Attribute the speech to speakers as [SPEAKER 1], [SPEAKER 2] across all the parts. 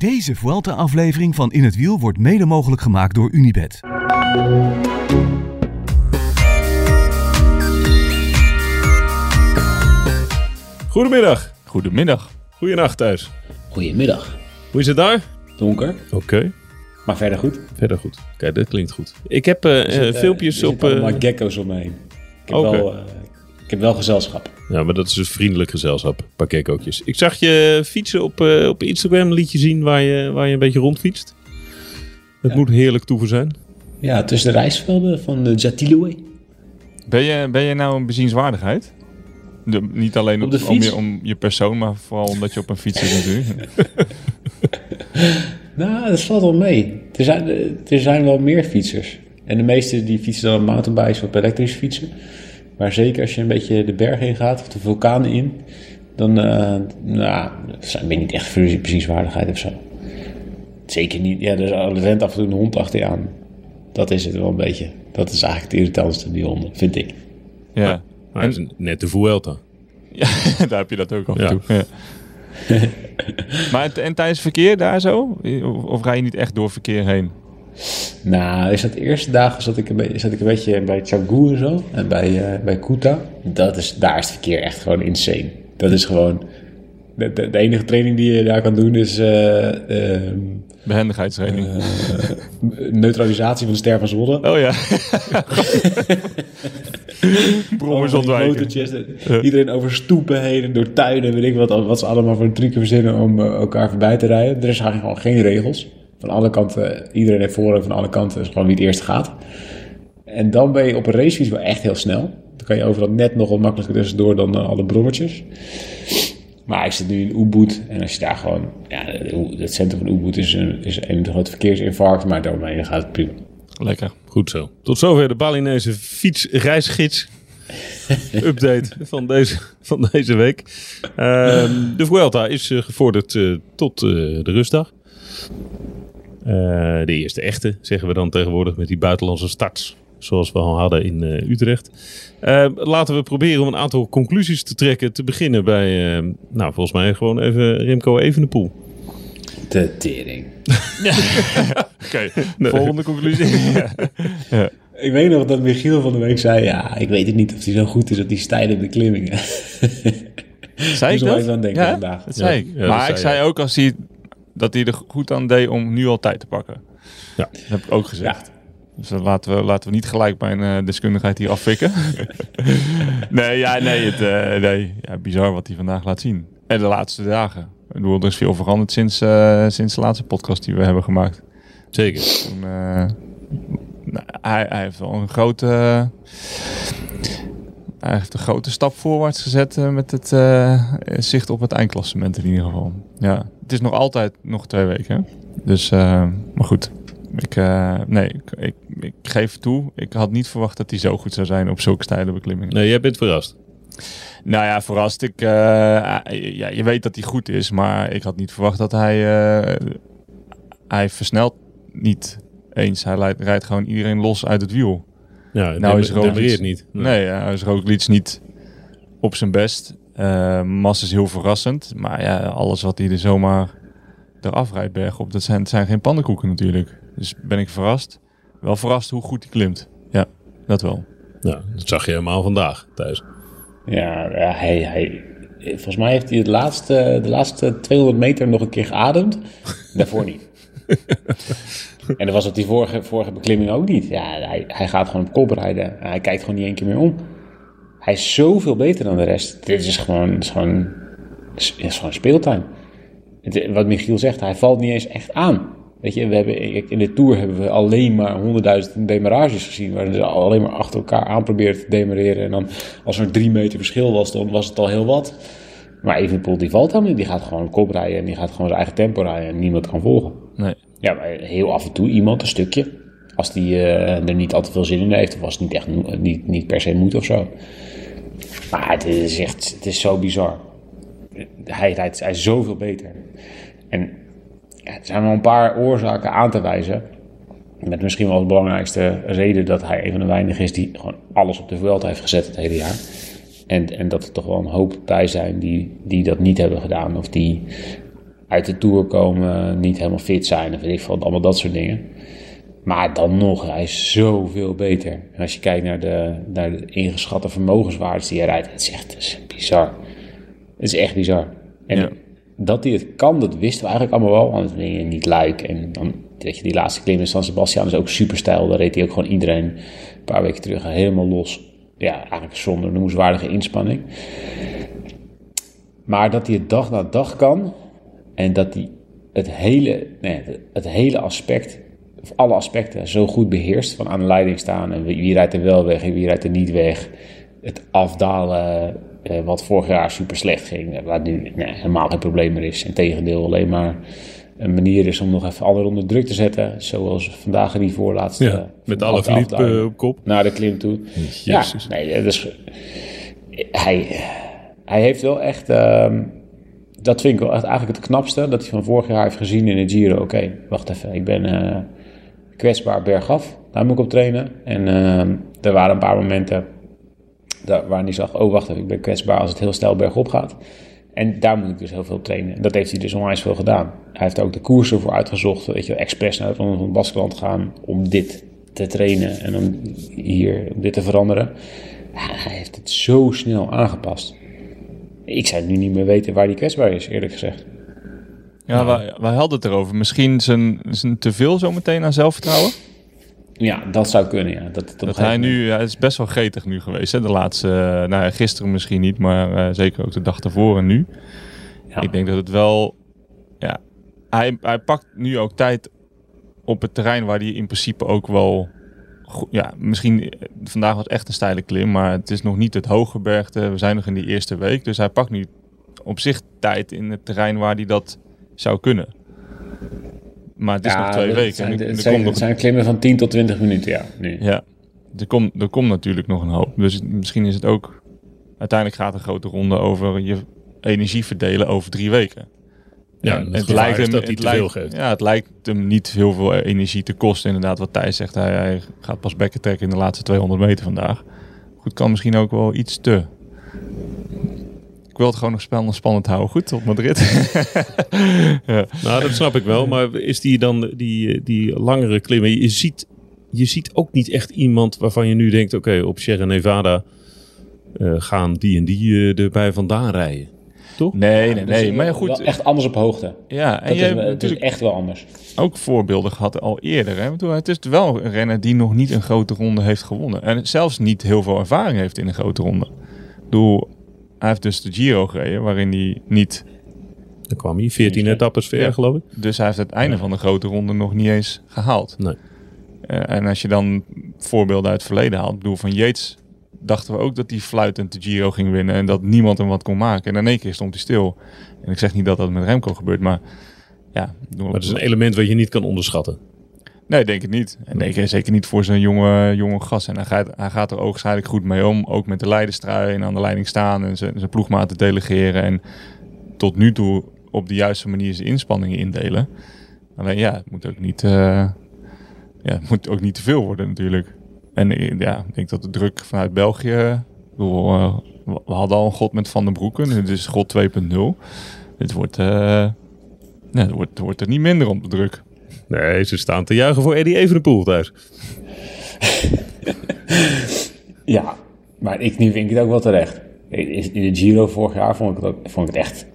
[SPEAKER 1] Deze Vuelta-aflevering van In het Wiel wordt mede mogelijk gemaakt door Unibed.
[SPEAKER 2] Goedemiddag.
[SPEAKER 3] Goedemiddag.
[SPEAKER 2] Goedenacht thuis.
[SPEAKER 4] Goedemiddag.
[SPEAKER 2] Hoe is het daar?
[SPEAKER 4] Donker,
[SPEAKER 2] Oké.
[SPEAKER 4] maar verder goed.
[SPEAKER 2] Verder goed. Kijk, dat klinkt goed. Ik heb eh,
[SPEAKER 4] Er
[SPEAKER 2] filmpjes
[SPEAKER 4] er
[SPEAKER 2] op...
[SPEAKER 4] zitten
[SPEAKER 2] eh,
[SPEAKER 4] allemaal gecko's om me heen. Ik heb,
[SPEAKER 2] Oké.
[SPEAKER 4] wel, eh, ik heb wel gezelschap.
[SPEAKER 2] ja, maar dat is een vriendelijk gezelschap. Een paar gekkootjes. Ik zag je fietsen op, eh, op Instagram. Liet je zien waar je, waar je een beetje rondfietst. Het
[SPEAKER 4] Ja.
[SPEAKER 2] moet heerlijk toeven zijn.
[SPEAKER 4] Ja, tussen de reisvelden van de Jatiloué.
[SPEAKER 3] Ben je, ben je nou een bezienswaardigheid? De- niet alleen
[SPEAKER 4] Op de
[SPEAKER 3] om, je, om je persoon, maar vooral omdat je op een fiets zit natuurlijk.
[SPEAKER 4] Nou, dat valt wel mee. Er zijn, eh, er zijn wel meer fietsers. En de meeste die fietsen dan op mountainbikes of op elektrische fietsen. Maar zeker als je een beetje de bergen in gaat of de vulkanen in, dan eh nou, zijn- ben je niet echt voor bezienswaardigheid of zo. Zeker niet. Ja, er rent af en toe een hond achter je aan. Dat is het wel een beetje. Dat is eigenlijk het irritantste, die honden, vind ik.
[SPEAKER 3] Ja.
[SPEAKER 2] Maar het is net de Vuelta.
[SPEAKER 3] ja, daar heb je dat ook af en
[SPEAKER 2] Ja.
[SPEAKER 3] toe. Ja. maar en tijdens verkeer daar zo? Of, of ga je niet echt door verkeer heen?
[SPEAKER 4] Nou, is dat de eerste dagen zat ik een beetje, zat ik een beetje bij Canggu en zo. En bij, eh bij Kuta. Dat is, daar is het verkeer echt gewoon insane. Dat is gewoon... De, de, de enige training die je daar kan doen is eh, ehm,
[SPEAKER 3] Behendigheidstraining.
[SPEAKER 4] neutralisatie van de ster van Zwolle.
[SPEAKER 3] oh ja. Brommers ontwijken.
[SPEAKER 4] Iedereen over stoepen heen en door tuinen. Weet ik wat, wat ze allemaal voor trucken verzinnen om eh, elkaar voorbij te rijden. Er zijn gewoon geen regels. Van alle kanten, iedereen heeft en van alle kanten is gewoon wie het eerst gaat. En dan ben je op een racefiets wel echt heel snel. Dan kan je overal net nog wat makkelijker tussendoor dan eh, alle brommertjes. Maar ik zit nu in Ubud en als je daar gewoon... Ja, het centrum van Ubud is een, is een grote verkeersinfarct, maar daaromheen gaat het prima.
[SPEAKER 3] Lekker.
[SPEAKER 2] Goed zo. Tot zover de Balinese fietsreisgids. Update van deze, van deze week. Ehm, de Vuelta is eh, gevorderd eh, tot de rustdag. Eh, de eerste echte, zeggen we dan tegenwoordig, met die buitenlandse starts. Zoals we al hadden in eh, Utrecht. Eh, laten we proberen om een aantal conclusies te trekken. Te beginnen bij, eh, nou volgens mij gewoon even Remco Evenepoel.
[SPEAKER 4] De tering.
[SPEAKER 3] Oké, volgende conclusie. ja.
[SPEAKER 4] Ik weet nog dat Michiel van de week zei... Ja, ik weet het niet of hij zo goed is op die stijlen op de klimmingen.
[SPEAKER 3] Zei ik
[SPEAKER 4] er wel
[SPEAKER 3] dat?
[SPEAKER 4] even aan denken
[SPEAKER 3] ja,
[SPEAKER 4] vandaag.
[SPEAKER 3] dat zei
[SPEAKER 2] Ja.
[SPEAKER 3] ik.
[SPEAKER 2] Ja, dat
[SPEAKER 3] maar
[SPEAKER 2] zei
[SPEAKER 3] ik zei ook als hij, dat hij er goed aan deed om nu al tijd te pakken.
[SPEAKER 2] Ja.
[SPEAKER 3] Dat heb ik ook gezegd. Dus laten we, laten we niet gelijk mijn eh, deskundigheid hier afvikken. nee, ja, nee, het, eh, nee ja, bizar wat hij vandaag laat zien. En de laatste dagen. Ik bedoel, er is veel veranderd sinds, eh, sinds de laatste podcast die we hebben gemaakt.
[SPEAKER 2] Zeker.
[SPEAKER 3] Toen, eh, nou, hij, hij heeft wel een grote, heeft een grote stap voorwaarts gezet eh, met het eh, zicht op het eindklassement in ieder geval. Ja, het is nog altijd nog twee weken. Dus, eh, maar goed. Ik, eh, nee, ik, ik, ik geef toe. Ik had niet verwacht dat hij zo goed zou zijn op zulke stijle beklimmingen.
[SPEAKER 2] Nee, jij bent verrast.
[SPEAKER 3] Nou ja, verrast ik. eh, ja, je weet dat hij goed is, maar ik had niet verwacht dat hij. eh, hij versnelt niet eens. Hij leidt, rijdt gewoon iedereen los uit het wiel.
[SPEAKER 2] Ja,
[SPEAKER 3] Nou is Roglic-
[SPEAKER 2] niet.
[SPEAKER 3] Nee, ja, is Roglic niet op zijn best. Eh Mas is heel verrassend, maar ja, alles wat hij er zomaar eraf rijdt bergop, dat zijn, het zijn geen pannenkoeken natuurlijk. Dus ben ik verrast. Wel verrast hoe goed hij klimt. Ja, dat wel.
[SPEAKER 2] Nou, dat zag je helemaal vandaag thuis.
[SPEAKER 4] Ja, ja hij, hij, volgens mij heeft hij het laatste, de laatste 200 meter nog een keer geademd. Daarvoor niet. en dat was het die vorige, vorige beklimming ook niet. Ja, hij, hij gaat gewoon op kop rijden. Hij kijkt gewoon niet één keer meer om. Hij is zoveel beter dan de rest. Dit is gewoon, is gewoon, is, gewoon speeltuin. Wat Michiel zegt, hij valt niet eens echt aan. Weet je, we hebben, in de Tour hebben we alleen maar honderdduizend demarages gezien. Waar ze alleen maar achter elkaar aan proberen te demareren. En dan als er drie meter verschil was, dan was het al heel wat. Maar Evenepoel die valt helemaal niet. Die gaat gewoon kop rijden en die gaat gewoon zijn eigen tempo rijden. En niemand kan volgen.
[SPEAKER 3] Nee.
[SPEAKER 4] Ja, maar heel af en toe iemand, een stukje. Als die eh, er niet al te veel zin in heeft. Of als het niet, echt, niet, niet per se moet of zo. Maar het is echt, het is zo bizar. Hij rijdt, hij is zoveel beter. En ja, er zijn wel een paar oorzaken aan te wijzen. Met misschien wel de belangrijkste reden dat hij een van de weinigen is die gewoon alles op de Vuelta heeft gezet het hele jaar. En, en dat er toch wel een hoop bij zijn die, die dat niet hebben gedaan. Of die uit de Tour komen, niet helemaal fit zijn. Of weet ik veel, allemaal dat soort dingen. Maar dan nog, hij is zoveel beter. En als je kijkt naar de, naar de ingeschatte vermogenswaardes die hij rijdt, het is echt het is bizar. Het is echt bizar. En
[SPEAKER 3] Ja.
[SPEAKER 4] dat hij het kan, dat wisten we eigenlijk allemaal wel. Want ben je niet luik. En dan, weet je, die laatste klim in San Sebastian is ook super stijl. Daar reed hij ook gewoon iedereen een paar weken terug helemaal los. Ja, eigenlijk zonder noemenswaardige inspanning. Maar dat hij het dag na dag kan. En dat hij het hele, nee, het hele aspect, of alle aspecten zo goed beheerst. Van aan de leiding staan en wie, wie rijdt er wel weg en wie rijdt er niet weg. Het afdalen, eh, wat vorig jaar super slecht ging. eh, Waar nu nee, helemaal geen probleem meer is. Integendeel, alleen maar een manier is om nog even anderen onder druk te zetten. Zoals vandaag die voorlaatste.
[SPEAKER 2] Ja,
[SPEAKER 4] eh,
[SPEAKER 2] met alle verliep op kop.
[SPEAKER 4] naar de klim toe.
[SPEAKER 2] Jezus.
[SPEAKER 4] Ja, nee, is, hij, hij heeft wel echt, ehm, dat vind ik eigenlijk het knapste, dat hij van vorig jaar heeft gezien in de Giro. Oké, wacht even, ik ben eh, kwetsbaar bergaf, daar moet ik op trainen. En ehm, er waren een paar momenten daar, waarin hij zag, oh wacht even, ik ben kwetsbaar als het heel stijl bergop gaat. En daar moet ik dus heel veel trainen. En dat heeft hij dus onwijs veel gedaan. Hij heeft ook de koersen voor uitgezocht, weet je, expres naar het Ronde van Baskeland gaan om dit te trainen en om hier dit te veranderen. Hij heeft het zo snel aangepast. Ik zou nu niet meer weten waar hij kwetsbaar is, eerlijk gezegd.
[SPEAKER 3] Ja, wij, wij hadden het erover. Misschien zijn, zijn te veel zometeen aan zelfvertrouwen.
[SPEAKER 4] Ja, dat zou kunnen, ja. Dat, dat,
[SPEAKER 3] hij nu, ja, hij is best wel gretig nu geweest. Hè? De laatste, eh, nou ja, gisteren misschien niet, maar eh, zeker ook de dag daarvoor en nu.
[SPEAKER 4] Ja.
[SPEAKER 3] Ik denk dat het wel, ja, hij, hij pakt nu ook tijd op het terrein waar hij in principe ook wel, ja, misschien eh, vandaag was echt een steile klim, maar het is nog niet het hooggebergte. We zijn nog in die eerste week, dus hij pakt nu op zich tijd in het terrein waar hij dat zou kunnen. Maar het is nog twee weken.
[SPEAKER 4] Zijn,
[SPEAKER 3] en er-
[SPEAKER 4] het zijn,
[SPEAKER 3] komt nog
[SPEAKER 4] het zijn klimmen van 10 tot 20 minuten, ja. Nu.
[SPEAKER 3] ja, er komt, er komt natuurlijk nog een hoop. Dus misschien is het ook... Uiteindelijk gaat een grote ronde over je energie verdelen over drie weken.
[SPEAKER 2] Ja,
[SPEAKER 3] En
[SPEAKER 2] het gevaar is dat hij
[SPEAKER 3] het
[SPEAKER 2] veel
[SPEAKER 3] lijkt-
[SPEAKER 2] geeft.
[SPEAKER 3] Ja, het lijkt hem niet heel veel energie te kosten. Inderdaad, wat Thijs zegt. Hij, hij gaat pas bekken trekken in de laatste 200 meter vandaag. Goed, kan misschien ook wel iets te. Ik wil het gewoon nog spannend, spannend houden. Goed, op Madrid. ja.
[SPEAKER 2] Nou, dat snap ik wel. Maar is die dan die, die langere klimmen? Je ziet, je ziet ook niet echt iemand waarvan je nu denkt: oké, op Sierra Nevada eh, gaan die en die eh, erbij vandaan rijden. Toch?
[SPEAKER 3] Nee, nee,
[SPEAKER 4] Dus,
[SPEAKER 3] nee.
[SPEAKER 4] eh,
[SPEAKER 3] Maar
[SPEAKER 4] wel
[SPEAKER 3] goed.
[SPEAKER 4] echt anders op hoogte.
[SPEAKER 3] Ja, en
[SPEAKER 4] Dat
[SPEAKER 3] je
[SPEAKER 4] is, het is
[SPEAKER 3] natuurlijk
[SPEAKER 4] echt wel anders.
[SPEAKER 3] ook voorbeelden gehad al eerder. Hè? Ik bedoel, Het is wel een renner die nog niet een grote ronde heeft gewonnen. En zelfs niet heel veel ervaring heeft in een grote ronde. Bedoel, hij heeft dus de Giro gereden, waarin hij niet...
[SPEAKER 2] Dan kwam hij 14 etappes ver,
[SPEAKER 3] Ja.
[SPEAKER 2] geloof ik.
[SPEAKER 3] Dus hij heeft het einde van de grote ronde nog niet eens gehaald.
[SPEAKER 2] Nee.
[SPEAKER 3] Eh, en als je dan voorbeelden uit het verleden haalt. Ik bedoel, van Yates dachten we ook dat hij fluitend de Giro ging winnen. En dat niemand hem wat kon maken. En in één keer stond hij stil. En ik zeg niet dat dat met Remco gebeurt, maar... Ja,
[SPEAKER 2] Maar het is een element wat je niet kan onderschatten.
[SPEAKER 3] Nee, denk ik niet. En denk ik zeker niet voor zo'n jonge, jonge gast. En hij gaat, hij gaat er ook waarschijnlijk goed mee om. Ook met de leiderstrui en aan de leiding staan en zijn, zijn ploegmaat te delegeren. En tot nu toe op de juiste manier zijn inspanningen indelen. Alleen ja, het moet ook niet, eh, ja, het moet ook niet te veel worden natuurlijk. En ja, ik denk dat de druk vanuit België... bedoel, eh, we hadden al een god met Van den Broeken. Dit is god 2.0. Dit wordt, eh, ja, het wordt, het wordt er niet minder om de druk.
[SPEAKER 2] Nee, ze staan te juichen voor Eddie Evenepoel thuis.
[SPEAKER 4] Ja, maar ik, nu vind ik het ook wel terecht. In in de Giro vorig jaar vond ik het, ook, vond ik het echt,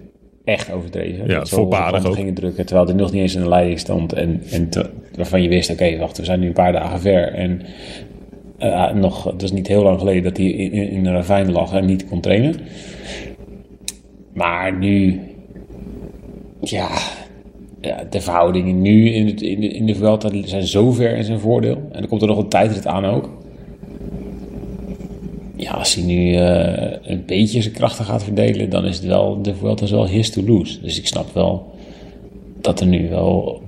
[SPEAKER 4] echt overdreven.
[SPEAKER 2] Ja,
[SPEAKER 4] Dat ze
[SPEAKER 2] voorbarig ook.
[SPEAKER 4] gingen drukken, terwijl hij nog niet eens in de leiding stond. En, en te- waarvan je wist, oké, wacht, we zijn nu een paar dagen ver. En eh, nog, het is niet heel lang geleden dat hij in, in, een ravijn lag en niet kon trainen. Maar nu, ja, ja de verhoudingen nu in, het, in, de, in de Vuelta zijn zo ver in zijn voordeel. En er komt er nog een tijdrit aan ook. Ja, als hij nu eh, een beetje zijn krachten gaat verdelen, dan is het wel, de Vuelta is wel his to lose. Dus ik snap wel dat er nu wel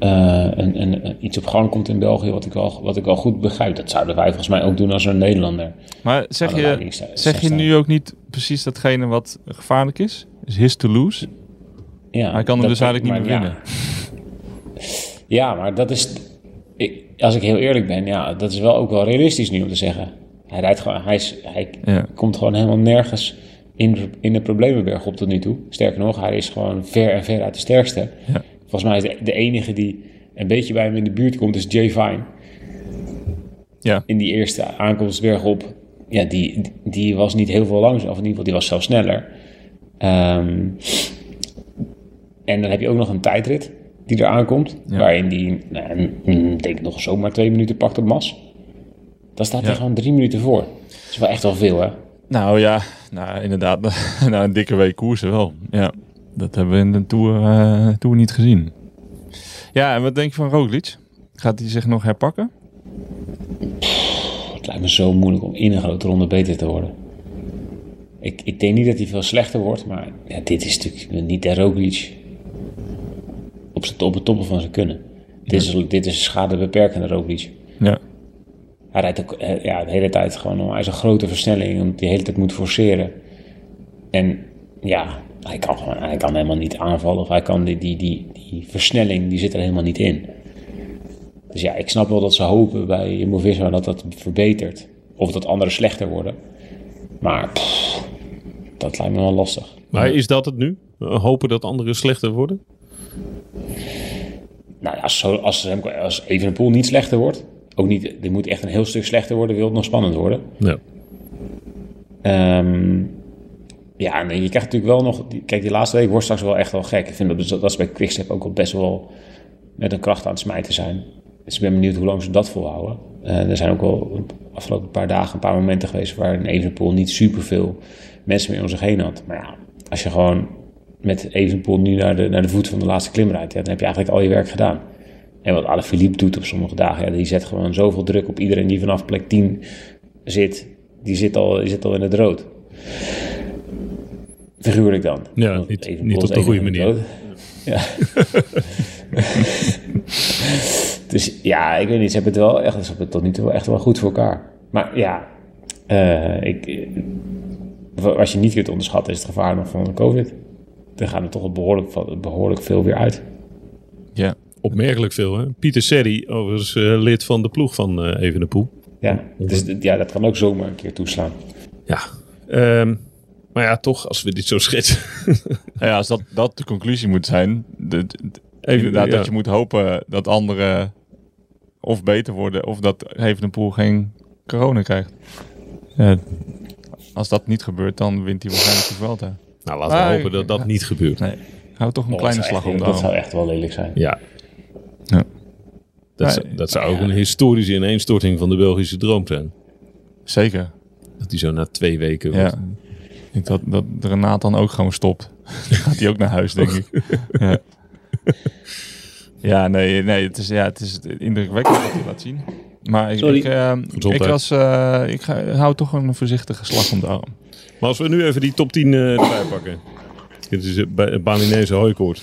[SPEAKER 4] eh, een, een- iets op gang komt in België, wat ik, wel, wat ik wel goed begrijp. Dat zouden wij volgens mij ook doen als een Nederlander.
[SPEAKER 3] Maar zeg je, zeg je nu ook niet precies datgene wat gevaarlijk is? Is his to lose?
[SPEAKER 4] Ja,
[SPEAKER 3] Hij kan
[SPEAKER 4] dat-
[SPEAKER 3] dus eigenlijk niet meer winnen.
[SPEAKER 4] Ja, maar dat is, ik, als ik heel eerlijk ben, ja, dat is wel ook wel realistisch nu om te zeggen. Hij rijdt gewoon, hij, is, hij
[SPEAKER 3] Ja.
[SPEAKER 4] komt gewoon helemaal nergens in, in de problemenberg op tot nu toe. Sterker nog, hij is gewoon ver en ver uit de sterkste.
[SPEAKER 3] Ja.
[SPEAKER 4] Volgens mij is de, de enige die een beetje bij hem in de buurt komt, is Jay Vine.
[SPEAKER 3] Ja,
[SPEAKER 4] In die eerste aankomst bergop, ja, die, die was niet heel veel langzaam. Of in ieder geval, die was zelfs sneller. Ehm, en dan heb je ook nog een tijdrit die er aankomt.
[SPEAKER 3] Ja.
[SPEAKER 4] Waarin die, nou, denk ik nog zomaar twee minuten pakt op mas. Dan staat hij
[SPEAKER 3] Ja.
[SPEAKER 4] gewoon drie minuten voor. Dat is wel echt wel veel, hè?
[SPEAKER 3] nou ja, nou, inderdaad. nou, een dikke week koersen wel. Ja, dat hebben we in de Tour, eh, tour niet gezien. Ja, en wat denk je van Roglic? Gaat hij zich nog herpakken?
[SPEAKER 4] Het lijkt me zo moeilijk om in een grote ronde beter te worden. Ik, ik denk niet dat hij veel slechter wordt, maar ja, dit is natuurlijk niet de Roglic op, op het toppen van zijn kunnen. Dit is, dit is schadebeperkende Roglic.
[SPEAKER 3] Ja,
[SPEAKER 4] Hij rijdt ook eh, ja, de hele tijd gewoon, hij is een grote versnelling, omdat hij de hele tijd moet forceren. En ja, hij kan, gewoon, hij kan helemaal niet aanvallen, of hij kan die, die, die, die versnelling, die zit er helemaal niet in. Dus ja, ik snap wel dat ze hopen bij Jumbo-Visma dat dat verbetert. Of dat anderen slechter worden. Maar pff, dat lijkt me wel lastig.
[SPEAKER 2] Maar is dat het nu? Hopen dat anderen slechter worden?
[SPEAKER 4] Nou ja, als, als, als Evenepoel niet slechter wordt, ook niet, die moet echt een heel stuk slechter worden, wil het nog spannend worden.
[SPEAKER 2] Ja.
[SPEAKER 4] Ehm, ja, nee, je krijgt natuurlijk wel nog... Kijk, die laatste week wordt straks wel echt wel gek. Ik vind dat, dat ze bij Quickstep ook wel best wel met een kracht aan het smijten zijn. Dus ik ben benieuwd hoe lang ze dat volhouden. Eh, er zijn ook wel de afgelopen paar dagen een paar momenten geweest... waar een Evenepoel niet superveel mensen meer om zich heen had. Maar ja, als je gewoon met Evenepoel nu naar de, naar de voet van de laatste klim rijdt... Ja, dan heb je eigenlijk al je werk gedaan. En wat Alaphilippe doet op sommige dagen... Ja, die zet gewoon zoveel druk op iedereen die vanaf plek 10 zit... Die zit al, die zit al in het rood. Figuurlijk dan.
[SPEAKER 2] Ja,
[SPEAKER 4] Want
[SPEAKER 2] niet- niet op de goede manier.
[SPEAKER 4] Ja. dus ja, ik weet niet. Ze hebben het wel echt, ze hebben het tot nu toe wel echt wel goed voor elkaar. Maar ja, eh, ik, wat je niet kunt onderschatten is het gevaar nog van de COVID. Er gaat er toch behoorlijk, van- behoorlijk veel weer uit.
[SPEAKER 3] ja.
[SPEAKER 2] Opmerkelijk veel, hè? Pieter Serri, overigens eh, lid van de ploeg van eh Evenepoel.
[SPEAKER 4] Ja, dus ja, dat kan ook zomaar een keer toeslaan.
[SPEAKER 2] Ja. Ehm, maar ja, toch, als we dit zo schetsen.
[SPEAKER 3] Ja, als dat, dat de conclusie moet zijn, de, de- de-
[SPEAKER 2] Even,
[SPEAKER 3] inderdaad
[SPEAKER 2] ja.
[SPEAKER 3] dat je moet hopen dat anderen of beter worden of dat Evenepoel geen corona krijgt. Ja, als dat niet gebeurt, dan wint hij waarschijnlijk de Vuelta.
[SPEAKER 2] Nou, laten we
[SPEAKER 3] Ah,
[SPEAKER 2] hopen dat dat niet gebeurt.
[SPEAKER 3] Nee, hou toch een
[SPEAKER 4] Oh,
[SPEAKER 3] kleine slag om de
[SPEAKER 4] Dat zou echt wel lelijk zijn.
[SPEAKER 2] Ja.
[SPEAKER 3] Ja.
[SPEAKER 2] Dat, zou, dat zou ook een historische ineenstorting van de Belgische droom zijn.
[SPEAKER 3] Zeker.
[SPEAKER 2] Dat hij zo na twee weken...
[SPEAKER 3] Ja. Ik denk dat, dat de Renaat dan ook gewoon stopt. Dan gaat hij ook naar huis, denk ik. Ja, ja nee, nee het, is, ja, het is indrukwekkend wat hij laat zien. Maar ik,
[SPEAKER 4] Sorry.
[SPEAKER 3] ik, eh, ik, was, eh, ik ga, hou toch een voorzichtige slag om de arm.
[SPEAKER 2] Maar als we nu even die top 10 eh, erbij pakken. Dit is het Ba- Balinese hooikoord.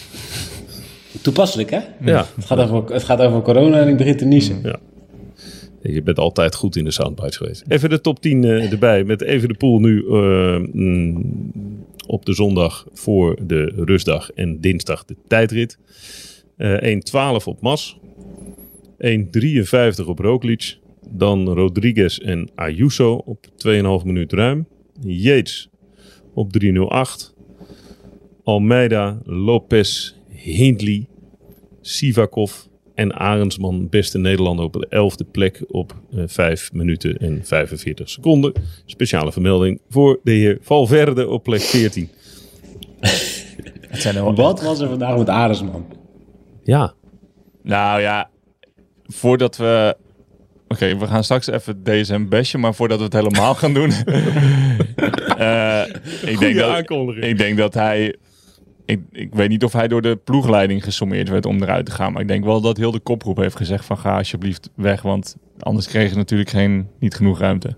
[SPEAKER 4] Toepasselijk, hè?
[SPEAKER 2] Ja.
[SPEAKER 4] Het gaat, over, het gaat over corona en ik begin te niezen.
[SPEAKER 2] Je bent altijd goed in de soundbites geweest. Even de top 10 eh, erbij. Met even de pool nu eh, mm, op de zondag voor de rustdag en dinsdag de tijdrit. Eh 1.12 op Mas. 1.53 op Roglic. Dan Rodriguez en Ayuso op 2,5 minuut ruim. Yates op 3.08. Almeida, Lopez, Hindley, Sivakov en Arendsman, beste Nederlander op de 11e plek op eh 5 minuten en 45 seconden. Speciale vermelding voor de heer Valverde op plek 14.
[SPEAKER 3] Het zijn er wel
[SPEAKER 4] Wat was er vandaag met Aresman?
[SPEAKER 2] Ja,
[SPEAKER 3] Nou ja, voordat we... Oké, we gaan straks even DSM bashen, maar voordat we het helemaal gaan doen... eh, ik, denk dat, ik denk dat hij... Ik, ik weet niet of hij door de ploegleiding gesommeerd werd om eruit te gaan. Maar ik denk wel dat heel de kopgroep heeft gezegd van ga alsjeblieft weg. Want anders kregen ze natuurlijk geen, niet genoeg ruimte.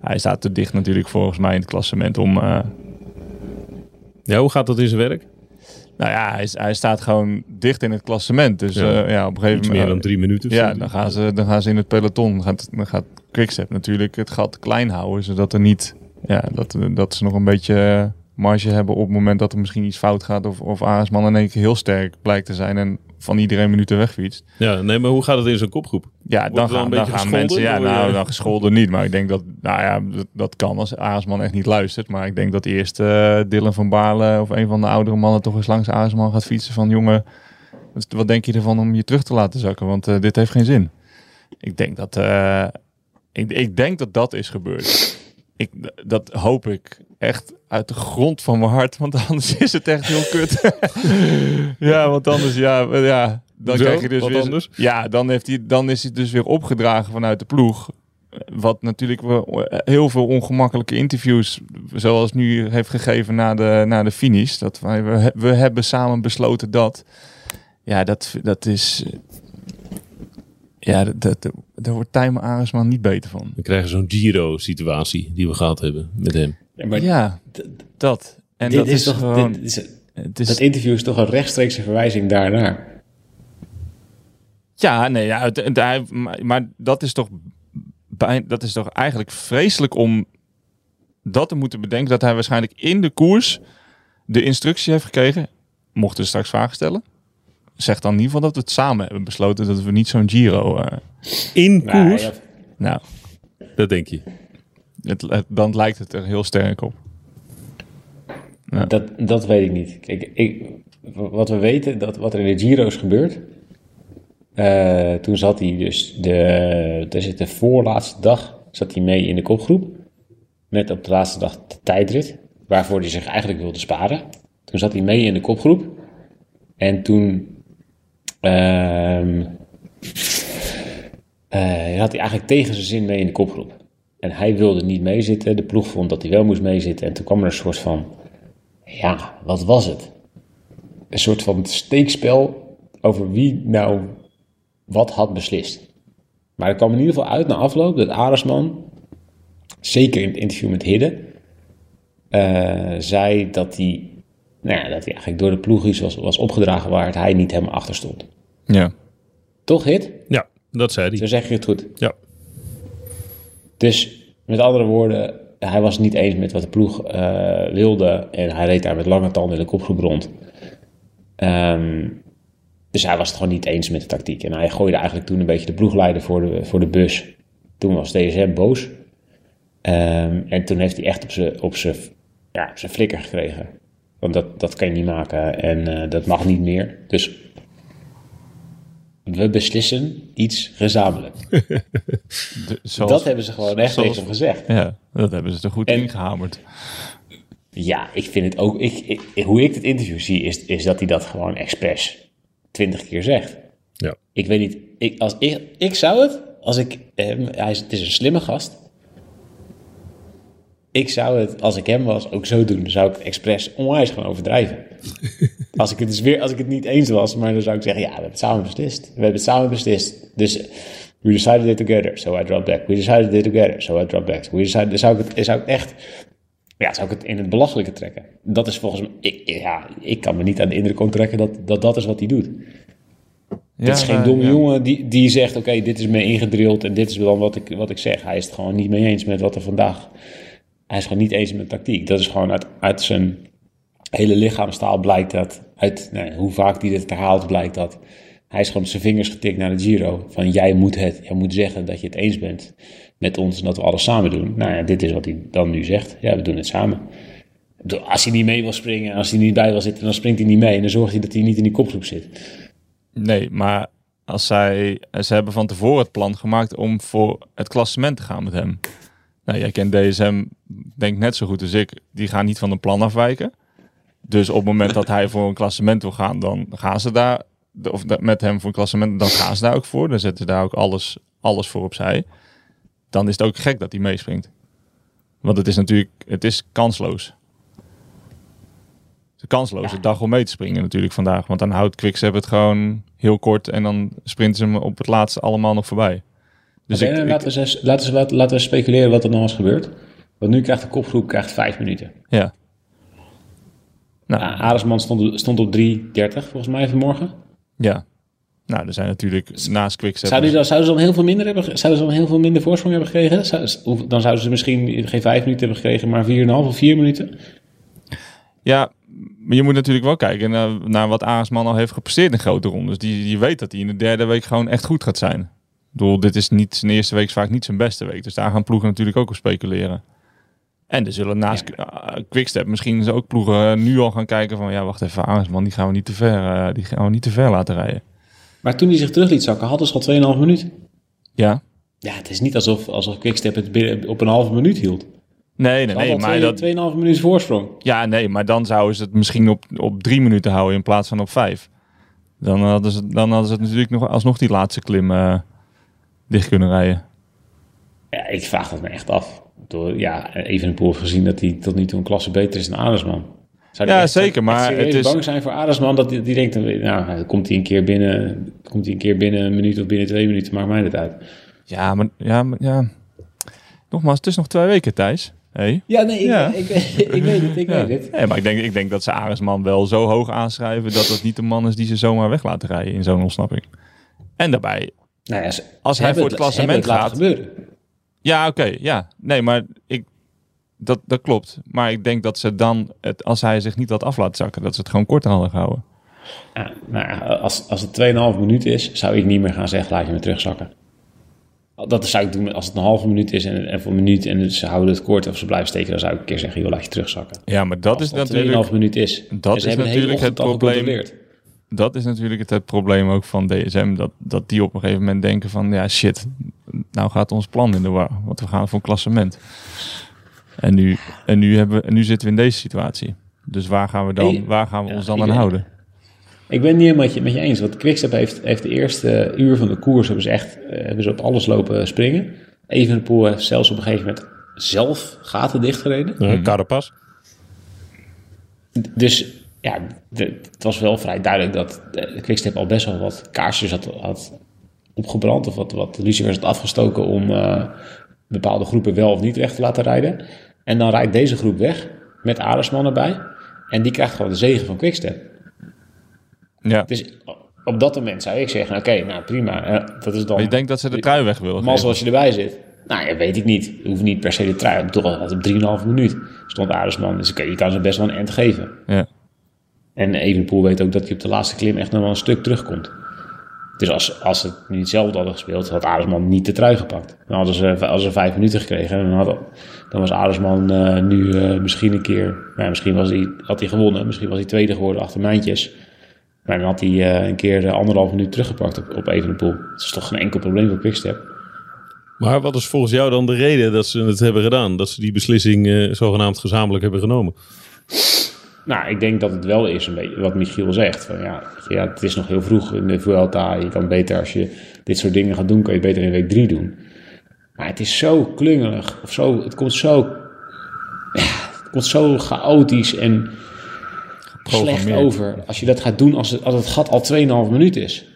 [SPEAKER 3] Hij staat te dicht natuurlijk volgens mij in het klassement om... eh,
[SPEAKER 2] ja, hoe gaat dat in zijn werk?
[SPEAKER 3] nou ja, hij, hij staat gewoon dicht in het klassement. Dus
[SPEAKER 2] Ja.
[SPEAKER 3] ja, ja op een gegeven moment...
[SPEAKER 2] meer dan drie minuten.
[SPEAKER 3] Ja, dan gaan ze, dan gaan ze in het peloton. Dan gaat, dan gaat Quickstep natuurlijk het gat klein houden. Zodat er niet. Ja, dat, dat ze nog een beetje marge hebben op het moment dat er misschien iets fout gaat. Of, of Aresman in één keer heel sterk blijkt te zijn. En van iedereen minuten wegfietst.
[SPEAKER 2] Ja, nee, maar hoe gaat het in zo'n kopgroep?
[SPEAKER 3] Ja,
[SPEAKER 2] Wordt
[SPEAKER 3] dan gaan, dan gaan mensen... Ja, nou, dan gescholden niet. Maar ik denk dat... Nou ja, dat, dat kan als Aresman echt niet luistert. Maar ik denk dat eerst eh Dylan van Baarle... of een van de oudere mannen toch eens langs Aresman gaat fietsen. Van jongen, wat, denk je ervan om je terug te laten zakken? Want eh, dit heeft geen zin. Ik denk dat... eh, ik, ik denk dat dat is gebeurd. Ik, dat hoop ik echt uit de grond van mijn hart. Want anders is het echt heel kut. ja, want anders... Ja, ja, dan krijg je dus
[SPEAKER 2] Wat
[SPEAKER 3] weer,
[SPEAKER 2] anders?
[SPEAKER 3] Ja, dan, heeft hij, dan is hij dus weer opgedragen vanuit de ploeg. Wat natuurlijk wel heel veel ongemakkelijke interviews, zoals nu heeft gegeven na de, na de finish. Dat wij, we, we hebben samen besloten dat. Ja, dat, dat is. Ja, dat, dat, daar wordt Tijmen Aresman niet beter van.
[SPEAKER 2] We krijgen zo'n Giro-situatie die we gehad hebben met hem.
[SPEAKER 4] Ja, maar
[SPEAKER 3] ja, dat. En
[SPEAKER 4] dit
[SPEAKER 3] dat
[SPEAKER 4] is, toch,
[SPEAKER 3] gewoon.
[SPEAKER 4] dit is,
[SPEAKER 3] het is,
[SPEAKER 4] dat interview is toch een rechtstreekse verwijzing daarnaar.
[SPEAKER 3] Ja, nee, ja, het- het- hij- maar, maar dat is toch bij, dat is toch eigenlijk vreselijk om dat te moeten bedenken dat hij waarschijnlijk in de koers de instructie heeft gekregen. Mochten we straks vragen stellen. Zeg dan in ieder geval dat we het samen hebben besloten dat we niet zo'n Giro. eh,
[SPEAKER 2] In
[SPEAKER 4] Nou,
[SPEAKER 2] koers?
[SPEAKER 3] nou,
[SPEAKER 2] Dat denk je.
[SPEAKER 3] het, het- dan lijkt het er heel sterk op.
[SPEAKER 4] Dat, dat weet ik niet. Kijk, ik, wat we weten, dat wat er in de Giro is gebeurd. eh, toen zat hij dus, de, daar zit de voorlaatste dag, zat hij mee in de kopgroep. Net op de laatste dag de tijdrit, waarvoor hij zich eigenlijk wilde sparen. Toen zat hij mee in de kopgroep. En toen eh, had hij eigenlijk tegen zijn zin mee in de kopgroep. En hij wilde niet meezitten. De ploeg vond dat hij wel moest meezitten. En toen kwam er een soort van ja, wat was het? Een soort van steekspel over wie nou wat had beslist. Maar er kwam in ieder geval uit na afloop dat Aresman, zeker in het interview met Hidde, eh, zei dat hij, nou ja, dat hij eigenlijk door de ploeg was, was opgedragen waar hij niet helemaal achter stond.
[SPEAKER 3] Ja.
[SPEAKER 4] Toch, Hid?
[SPEAKER 2] Ja, dat zei
[SPEAKER 4] Zo
[SPEAKER 2] hij.
[SPEAKER 4] zeg je het goed.
[SPEAKER 2] Ja.
[SPEAKER 4] Dus met andere woorden, hij was het niet eens met wat de ploeg eh, wilde. En hij reed daar met lange tanden in de kopgroep rond. Ehm, dus hij was het gewoon niet eens met de tactiek. En hij gooide eigenlijk toen een beetje de ploegleider voor de, voor de bus. Toen was DSM boos. Ehm, en toen heeft hij echt op zijn op zijn ja, op zijn flikker gekregen. Want dat, dat kan je niet maken en eh, dat mag niet meer. Dus we beslissen iets gezamenlijk.
[SPEAKER 3] De- zoals-
[SPEAKER 4] dat hebben ze gewoon echt
[SPEAKER 3] zoals-
[SPEAKER 4] tegen hem gezegd.
[SPEAKER 3] Ja, dat hebben ze er goed
[SPEAKER 4] En-
[SPEAKER 3] ingehamerd.
[SPEAKER 4] Ja, ik vind het ook. Ik, ik- hoe ik het interview zie, is, is dat hij dat gewoon expres twintig keer zegt.
[SPEAKER 2] Ja.
[SPEAKER 4] Ik weet niet. Ik, als ik, ik zou het, als ik hem. Hij is, het is een slimme gast. Ik zou het, als ik hem was, ook zo doen. Dan zou ik het expres onwijs gaan overdrijven. als, ik het dus weer, als ik het niet eens was, maar dan zou ik zeggen: ja, we hebben het samen beslist. We hebben het samen beslist. Dus we decided it together, so I dropped back. We decided it together, so I dropped back. We decided, zou ik het, zou ik echt ja, zou ik het in het belachelijke trekken. Dat is volgens mij, ik, ja, ik kan me niet aan de indruk onttrekken dat, dat dat is wat hij doet.
[SPEAKER 3] Ja,
[SPEAKER 4] dit is geen domme
[SPEAKER 3] ja.
[SPEAKER 4] jongen die, die zegt, oké, dit is me ingedrild en dit is dan wat ik, wat ik zeg. Hij is het gewoon niet mee eens met wat er vandaag... Hij is gewoon niet eens met tactiek. Dat is gewoon uit, zijn hele lichaamstaal blijkt dat. Uit nou, hoe vaak hij dit herhaalt blijkt dat. Hij is gewoon zijn vingers getikt naar de Giro. Van jij moet het, jij moet zeggen dat je het eens bent met ons en dat we alles samen doen. Nou ja, dit is wat hij dan nu zegt. Ja, we doen het samen. Als hij niet mee wil springen, als hij niet bij wil zitten, dan springt hij niet mee. En dan zorgt hij dat hij niet in die kopgroep zit.
[SPEAKER 3] Nee, maar als zij, ze hebben van tevoren het plan gemaakt om voor het klassement te gaan met hem. Nou, jij kent DSM, denk net zo goed als ik. Die gaan niet van een plan afwijken. Dus op het moment dat hij voor een klassement wil gaan, dan gaan ze daar, of met hem voor een klassement, dan gaan ze daar ook voor. Dan zetten ze daar ook alles, alles voor opzij. Dan is het ook gek dat hij meespringt. Want het is natuurlijk, het is kansloos. Het is dag om mee te springen natuurlijk vandaag. Want dan houdt Quickstep het gewoon heel kort en dan sprinten ze hem op het laatste allemaal nog voorbij. Dus
[SPEAKER 4] Oké,
[SPEAKER 3] ik,
[SPEAKER 4] nou,
[SPEAKER 3] ik-
[SPEAKER 4] laten, we laten, we, laten, laten we speculeren wat er nog is gebeurd. Want nu krijgt de kopgroep krijgt vijf minuten.
[SPEAKER 3] ja. Nou,
[SPEAKER 4] Nou, Aresman stond, stond op 3.30 volgens mij vanmorgen.
[SPEAKER 3] ja. Nou, er zijn natuurlijk naast Quickstep...
[SPEAKER 4] Zouden, die dan, zouden ze dan heel veel minder hebben, zouden ze dan heel veel minder voorsprong hebben gekregen? Zou- dan zouden ze misschien geen vijf minuten hebben gekregen, maar 4,5 of 4 minuten.
[SPEAKER 3] Ja, maar je moet natuurlijk wel kijken naar, naar wat Arendsman al heeft gepresteerd in grote rondes. Die, die weet dat hij in de derde week gewoon echt goed gaat zijn. Bedoel, dit is niet zijn eerste week, is vaak niet zijn beste week. Dus daar gaan ploegen natuurlijk ook op speculeren. En er zullen naast ja. Quickstep misschien is ook ploegen nu al gaan kijken van... ja, wacht even, Arendsman, die gaan we niet te ver, uh, die gaan we niet te ver laten rijden.
[SPEAKER 4] Maar toen hij zich terug liet zakken, hadden ze al 2,5 minuut.
[SPEAKER 3] Ja.
[SPEAKER 4] Ja, het is niet alsof, alsof Quickstep het binnen, op een halve minuut hield.
[SPEAKER 3] Nee, nee, nee. Maar
[SPEAKER 4] twee, dat... 2,5 minuten voorsprong.
[SPEAKER 3] Ja, nee, maar dan zouden ze het misschien op, op drie minuten houden in plaats van op vijf. Dan hadden ze, dan hadden ze het natuurlijk nog alsnog die laatste klim uh, dicht kunnen rijden.
[SPEAKER 4] Ja, ik vraag dat me echt af. Door, ja, even een pool gezien dat hij tot nu toe een klasse beter is dan Adersman.
[SPEAKER 3] Zou ja, echt, zeker. Maar
[SPEAKER 4] het is bang zijn voor Adersman dat die, die denkt, nou, komt hij een keer binnen, komt hij een keer binnen een minuut of binnen twee minuten, maakt mij dat uit.
[SPEAKER 3] Ja, maar ja, maar, ja. Nogmaals, het is nog twee weken, Thijs. Hey.
[SPEAKER 4] Ja, nee, ik, ja. ik, ik, ik, weet het, ik ja. weet het.
[SPEAKER 3] Nee, maar ik denk, ik denk dat ze Aresman wel zo hoog aanschrijven dat het niet de man is die ze zomaar weg laten rijden in zo'n ontsnapping. En daarbij,
[SPEAKER 4] nou ja, ze,
[SPEAKER 3] als
[SPEAKER 4] ze
[SPEAKER 3] hij voor het
[SPEAKER 4] het,
[SPEAKER 3] klassement
[SPEAKER 4] het
[SPEAKER 3] gaat.
[SPEAKER 4] gebeuren.
[SPEAKER 3] Ja, oké, okay, ja. Nee, maar ik, dat, dat klopt. Maar ik denk dat ze dan, het, als hij zich niet wat af laat zakken, dat ze het gewoon korter hadden gehouden.
[SPEAKER 4] Ja, nou, als, als het 2,5 minuut is, zou ik niet meer gaan zeggen, laat je me terugzakken. Dat zou ik doen als het een halve minuut is en, en voor een minuut en ze houden het kort of ze blijven steken, dan zou ik een keer zeggen, joh, laat je terugzakken.
[SPEAKER 3] Ja, maar dat
[SPEAKER 4] als
[SPEAKER 3] is natuurlijk...
[SPEAKER 4] 2,5 minuut is.
[SPEAKER 3] Dat is natuurlijk het probleem. Dat is natuurlijk het, het, probleem ook van DSM, dat, dat die op een gegeven moment denken van, ja shit, nou gaat ons plan in de war, want we gaan voor een klassement. En nu, en nu, hebben, en nu zitten we in deze situatie. Dus waar gaan we, dan, waar gaan we ons dan aan houden?
[SPEAKER 4] Ik ben het niet helemaal met je eens. Want Quickstep heeft, heeft de eerste uur van de koers hebben ze echt uh, hebben ze op alles lopen springen. Evenepoel heeft zelfs op een gegeven moment zelf gaten dichtgereden.
[SPEAKER 2] Ja, Carapaz.
[SPEAKER 4] Dus ja, de, het was wel vrij duidelijk dat de Quickstep al best wel wat kaarsjes had, had opgebrand. Of wat, wat lucifers had afgestoken om uh, bepaalde groepen wel of niet weg te laten rijden. En dan rijdt deze groep weg met Aresman erbij. En die krijgt gewoon de zegen van Quickstep.
[SPEAKER 3] Ja.
[SPEAKER 4] Dus op dat moment zou ik zeggen, oké, okay, nou prima. Dat is dan,
[SPEAKER 3] maar je denkt dat ze de trui weg willen
[SPEAKER 4] Maar zoals je erbij zit. Nou ja, weet ik niet. Je hoeft niet per se de trui. Toch al op 3,5 minuut stond Aresman. Dus oké, okay, je kan ze best wel een end geven.
[SPEAKER 3] Ja.
[SPEAKER 4] En Evenpoel weet ook dat hij op de laatste klim echt nog wel een stuk terugkomt. Dus als, als het niet hetzelfde hadden gespeeld, had Aresman niet de trui gepakt. Dan hadden ze, hadden ze vijf minuten gekregen. En dan, had, dan was Aresman uh, nu uh, misschien een keer... Nou, misschien was hij, had hij gewonnen. Misschien was hij tweede geworden achter Mijntjes. Maar dan had hij uh, een keer anderhalf minuut teruggepakt op, op Evenepoel. Dat is toch geen enkel probleem voor Quickstep.
[SPEAKER 2] Maar wat is volgens jou dan de reden dat ze het hebben gedaan? Dat ze die beslissing zogenaamd gezamenlijk hebben genomen?
[SPEAKER 4] Nou, ik denk dat het wel is een beetje wat Michiel zegt. Van, ja, ja, het is nog heel vroeg in de Vuelta. Je kan beter als je dit soort dingen gaat doen, kan je het beter in week drie doen. Maar het is zo klungelig. Of zo, het komt zo... Het komt zo chaotisch en slecht over. Als je dat gaat doen als het, als het gat al 2,5 minuut is.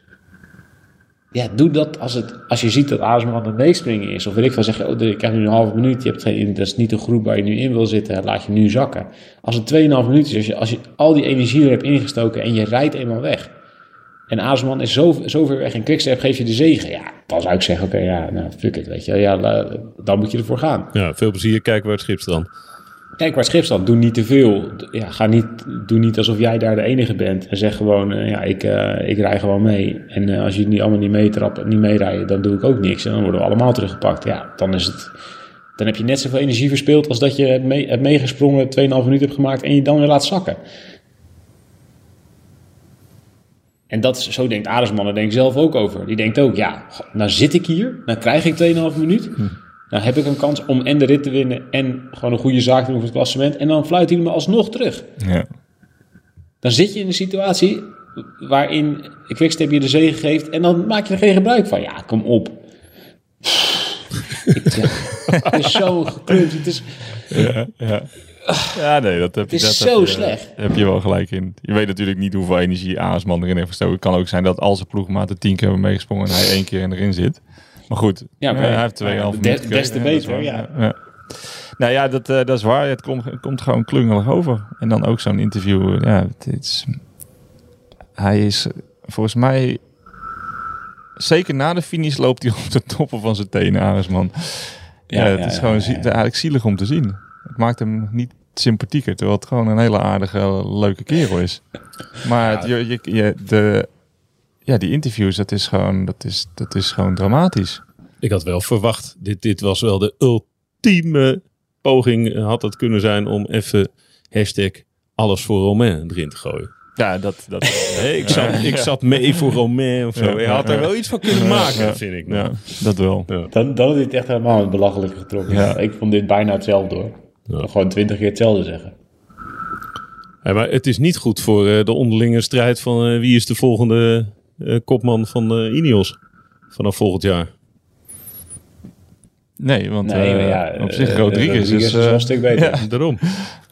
[SPEAKER 4] Ja, doe dat als, het, als je ziet dat Aresman aan het meespringen is. Of weet ik van zeggen, oh, ik heb nu een halve minuut. Je hebt geen, dat is niet de groep waar je nu in wil zitten. Laat je nu zakken. Als het 2,5 minuut is, als je, als je al die energie er hebt ingestoken en je rijdt eenmaal weg. En Aresman is zo, zo ver weg en Quickstep geef je de zegen. Ja, dan zou ik zeggen, oké, ja, nou, fuck it, weet je. Ja, dan moet je ervoor gaan.
[SPEAKER 2] Ja, veel plezier. Kijken waar het schip strandt.
[SPEAKER 4] Kijk waar het schip staat. Doe niet te veel. Ja, ga niet, doe niet alsof jij daar de enige bent. En zeg gewoon, uh, ja, ik, uh, ik rij gewoon mee. En uh, als niet allemaal niet meetrapt, niet meerijden, dan doe ik ook niks. En dan worden we allemaal teruggepakt. Ja, dan is het... Dan heb je net zoveel energie verspild als dat je hebt, mee, hebt meegesprongen, 2,5 minuten hebt gemaakt en je dan weer laat zakken. En dat zo denkt Aresman er denk ik zelf ook over. Die denkt ook, ja, nou zit ik hier, dan krijg ik 2,5 minuut. Hm. Nou heb ik een kans om en de rit te winnen en gewoon een goede zaak te doen voor het klassement. En dan fluit hij me alsnog terug.
[SPEAKER 3] Ja.
[SPEAKER 4] Dan zit je in een situatie waarin Quickstep je de zege geeft en dan maak je er geen gebruik van. Ja, kom op. ik, ja, het is zo gekleurd. Het is...
[SPEAKER 3] Ja, ja. Ja, nee, dat heb
[SPEAKER 4] het is
[SPEAKER 3] dat
[SPEAKER 4] zo
[SPEAKER 3] heb je,
[SPEAKER 4] slecht.
[SPEAKER 3] heb je wel gelijk in. Je weet natuurlijk niet hoeveel energie Aasman erin heeft gestoken. Het kan ook zijn dat al zijn ploegmaten tien keer hebben meegesprongen en hij één keer erin zit. Maar goed,
[SPEAKER 4] ja, maar,
[SPEAKER 3] hij heeft twee
[SPEAKER 4] ja,
[SPEAKER 3] half
[SPEAKER 4] des, des te beter, ja.
[SPEAKER 3] ja. Nou ja, dat, uh, dat is waar. Het komt, het komt gewoon klungelig over. En dan ook zo'n interview. Ja, het is, hij is volgens mij... Zeker na de finish loopt hij op de toppen van zijn tenen, Aresman. Ja, ja, het is gewoon eigenlijk zielig om te zien. Het maakt hem niet sympathieker. Terwijl het gewoon een hele aardige, leuke kerel is. Maar het, je, je, je- de, ja, die interviews, dat is gewoon, dat is, dat is gewoon dramatisch.
[SPEAKER 2] Ik had wel verwacht, dit, dit was wel de ultieme poging eh, had het kunnen zijn om even hashtag alles voor Romain erin te gooien.
[SPEAKER 3] Ja, dat, dat,
[SPEAKER 2] Nee, ik, zat, ik zat mee voor Romain of zo.
[SPEAKER 3] Ja,
[SPEAKER 2] Je had er wel iets van kunnen maken,
[SPEAKER 3] Ja,
[SPEAKER 2] vind ik. nou.
[SPEAKER 3] ja, dat wel.
[SPEAKER 4] Dan, dan is dit echt helemaal het belachelijke getrokken.
[SPEAKER 3] Ja.
[SPEAKER 4] Ik vond dit bijna hetzelfde hoor.
[SPEAKER 2] Ja.
[SPEAKER 4] Gewoon twintig keer hetzelfde zeggen.
[SPEAKER 2] Ja, maar het is niet goed voor eh, de onderlinge strijd van eh, wie is de volgende kopman van eh Ineos vanaf volgend jaar.
[SPEAKER 3] Nee, want
[SPEAKER 4] Nee,
[SPEAKER 3] eh,
[SPEAKER 4] maar ja,
[SPEAKER 3] op zich
[SPEAKER 4] eh,
[SPEAKER 3] Rodriguez,
[SPEAKER 4] Rodriguez
[SPEAKER 3] is, eh,
[SPEAKER 4] een stuk beter.
[SPEAKER 3] ja,
[SPEAKER 2] Daarom.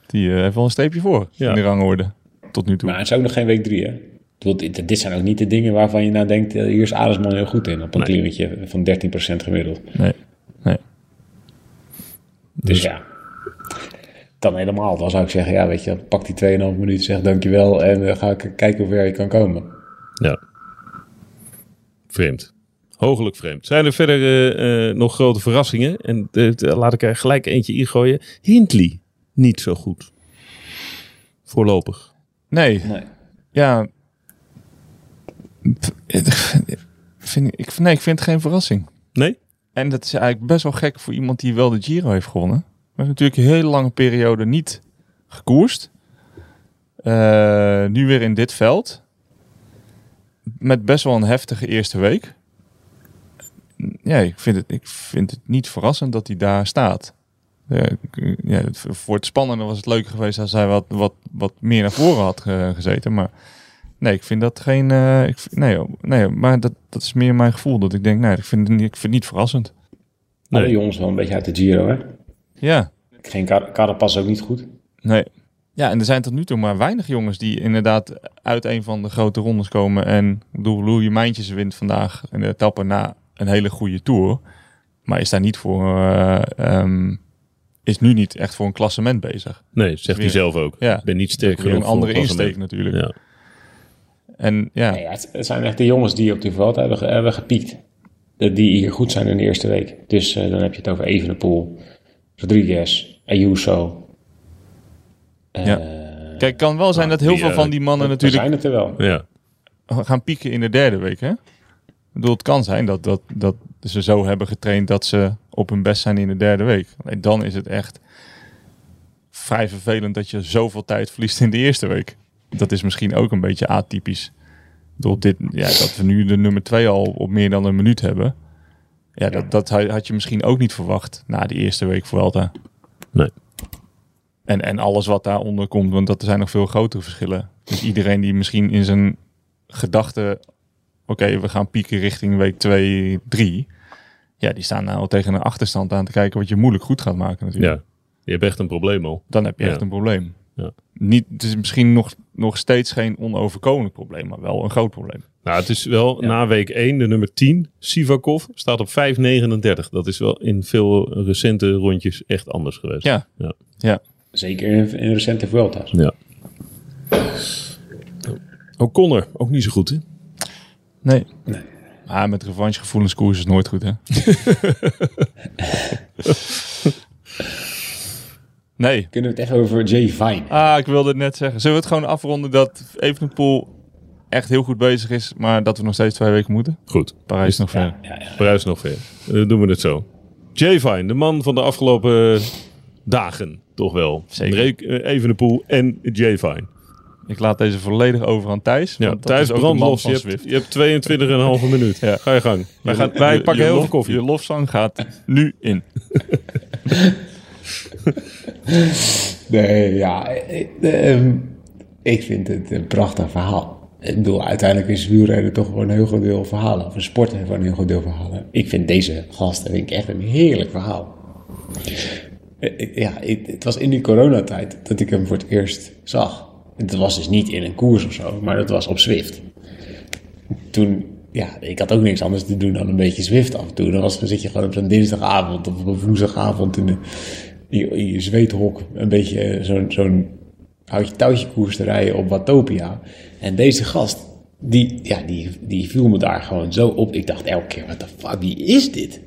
[SPEAKER 3] die eh, heeft wel een streepje voor
[SPEAKER 2] Ja.
[SPEAKER 3] in de rangorde. Tot nu toe.
[SPEAKER 4] Maar het is ook nog geen week drie hè. Dit, dit zijn ook niet de dingen waarvan je nou denkt, eh, hier is Aresman heel goed in. Op een
[SPEAKER 2] Nee.
[SPEAKER 4] klimmetje van 13% gemiddeld.
[SPEAKER 3] Nee. nee.
[SPEAKER 4] Dus ja, dan helemaal. Dan zou ik zeggen, ja weet je, pak die 2,5 minuten, zeg dankjewel en dan ga ik kijken hoe ver je kan komen.
[SPEAKER 2] Ja. Vreemd. Hoogelijk vreemd. Zijn er verder eh, eh, nog grote verrassingen? En eh, laat ik er gelijk eentje ingooien. Hindley. Niet zo goed. Voorlopig.
[SPEAKER 3] Nee,
[SPEAKER 4] Nee.
[SPEAKER 3] ja. Vind ik, ik, nee, ik vind het geen verrassing.
[SPEAKER 2] Nee?
[SPEAKER 3] En dat is eigenlijk best wel gek voor iemand die wel de Giro heeft gewonnen. Maar natuurlijk een hele lange periode niet gekoerst. Eh, nu weer in dit veld. Met best wel een heftige eerste week. Ja, ik vind het, ik vind het niet verrassend dat hij daar staat. Ja, voor het spannende was het leuker geweest als hij wat, wat, wat meer naar voren had ge- gezeten. Maar nee, ik vind dat geen. eh, ik, nee, nee, maar dat, dat is meer mijn gevoel. Dat ik denk, nee, ik vind het niet, ik vind het niet verrassend.
[SPEAKER 4] Alle
[SPEAKER 2] Nee.
[SPEAKER 4] jongens wel een beetje uit de Giro hè.
[SPEAKER 3] Ja,
[SPEAKER 4] Geen Carapaz ook niet goed.
[SPEAKER 3] nee. Ja, en er zijn tot nu toe maar weinig jongens die inderdaad uit een van de grote rondes komen. En ik bedoel, Louis Mijntjes wint vandaag in de etappe na een hele goede tour. Maar is daar niet voor. eh, ehm, is nu niet echt voor een klassement bezig.
[SPEAKER 2] Nee, zegt hij
[SPEAKER 3] Weer-
[SPEAKER 2] zelf ook.
[SPEAKER 3] Ja.
[SPEAKER 2] Ik ben niet sterk genoeg
[SPEAKER 3] een
[SPEAKER 2] voor
[SPEAKER 3] andere
[SPEAKER 2] klassement.
[SPEAKER 3] insteek natuurlijk.
[SPEAKER 2] Ja.
[SPEAKER 3] En ja,
[SPEAKER 4] Nee, het, het zijn echt de jongens die op die veld hebben, hebben gepiekt. De- Die hier goed zijn in de eerste week. Dus eh, dan heb je het over Evenepoel, Rodriguez, Ayuso. Eh,
[SPEAKER 3] Ja. kijk, het kan wel zijn dat heel
[SPEAKER 2] die,
[SPEAKER 3] veel
[SPEAKER 2] eh,
[SPEAKER 3] van die mannen natuurlijk
[SPEAKER 4] zijn het er wel.
[SPEAKER 2] ja.
[SPEAKER 3] gaan pieken in de derde week. Hè? Ik bedoel, het kan zijn dat, dat, dat ze zo hebben getraind dat ze op hun best zijn in de derde week. Alleen dan is het echt vrij vervelend dat je zoveel tijd verliest in de eerste week. Dat is misschien ook een beetje atypisch. Bedoel, dit, ja, dat we nu de nummer twee al op meer dan een minuut hebben. Ja, dat, dat had je misschien ook niet verwacht na die eerste week Vuelta.
[SPEAKER 2] Nee.
[SPEAKER 3] En, en alles wat daaronder komt, want dat er zijn nog veel grotere verschillen. Dus iedereen die misschien in zijn gedachten, oké, we gaan pieken richting week 2, 3. Ja, die staan nou tegen een achterstand aan te kijken wat je moeilijk goed gaat maken natuurlijk.
[SPEAKER 2] ja. Je hebt echt een probleem al.
[SPEAKER 3] Dan heb je
[SPEAKER 2] Ja.
[SPEAKER 3] echt een probleem.
[SPEAKER 2] Ja.
[SPEAKER 3] Niet, het is misschien nog, nog steeds geen onoverkomelijk probleem, maar wel een groot probleem.
[SPEAKER 2] Nou, het is wel na week 1, de nummer 10, Sivakov, staat op 5,39. Dat is wel in veel recente rondjes echt anders geweest.
[SPEAKER 3] Ja,
[SPEAKER 2] Ja.
[SPEAKER 3] ja.
[SPEAKER 4] Zeker in, in recente Vuelta's.
[SPEAKER 2] ja. O'Connor, ook niet zo goed, hè?
[SPEAKER 3] Nee. Maar met revanchegevoelens koers is nooit goed, hè? nee.
[SPEAKER 4] Kunnen we het echt over Jay Vine?
[SPEAKER 3] Ah, ik wilde het net zeggen. Zullen we het gewoon afronden dat Evenepoel echt heel goed bezig is, maar dat we nog steeds twee weken moeten?
[SPEAKER 2] Goed.
[SPEAKER 3] Parijs is nog ver.
[SPEAKER 4] Ja, ja.
[SPEAKER 2] Parijs nog ver. Dan doen we het zo. Jay Vine, de man van de afgelopen dagen, toch wel.
[SPEAKER 3] Zeker.
[SPEAKER 2] Reek, eh, Evenepoel en Jay Fine.
[SPEAKER 3] Ik laat deze volledig over aan Thijs.
[SPEAKER 2] Ja, Thijs
[SPEAKER 3] de
[SPEAKER 2] brandlos.
[SPEAKER 3] van
[SPEAKER 2] Je hebt, je hebt 22,5 minuut.
[SPEAKER 3] Ja.
[SPEAKER 2] Ga je gang. Wij,
[SPEAKER 3] Je-
[SPEAKER 2] gaan, wij
[SPEAKER 3] je-
[SPEAKER 2] pakken
[SPEAKER 3] je
[SPEAKER 2] heel
[SPEAKER 3] lof-
[SPEAKER 2] veel koffie.
[SPEAKER 3] Je lofzang gaat nu in.
[SPEAKER 4] Nee, ja. eh, eh, ehm, ik vind het een prachtig verhaal. Ik bedoel, uiteindelijk is wielrennen toch gewoon een heel groot deel verhalen. Of een sport heeft gewoon een heel groot deel verhalen. Ik vind deze gasten vind ik echt een heerlijk verhaal. Eh, Ja, het, was in die coronatijd dat ik hem voor het eerst zag. Het was dus niet in een koers of zo, maar dat was op Zwift. Toen, ja, ik had ook niks anders te doen dan een beetje Zwift af en toe. Dan, was, dan zit je gewoon op zo'n dinsdagavond of op een woensdagavond in, de, in, je, zweethok een beetje zo'n zo'n houtje touwtje koers te rijden op Watopia. En deze gast, die, ja, die, die viel me daar gewoon zo op. Ik dacht elke keer, wat de fuck, wie is dit?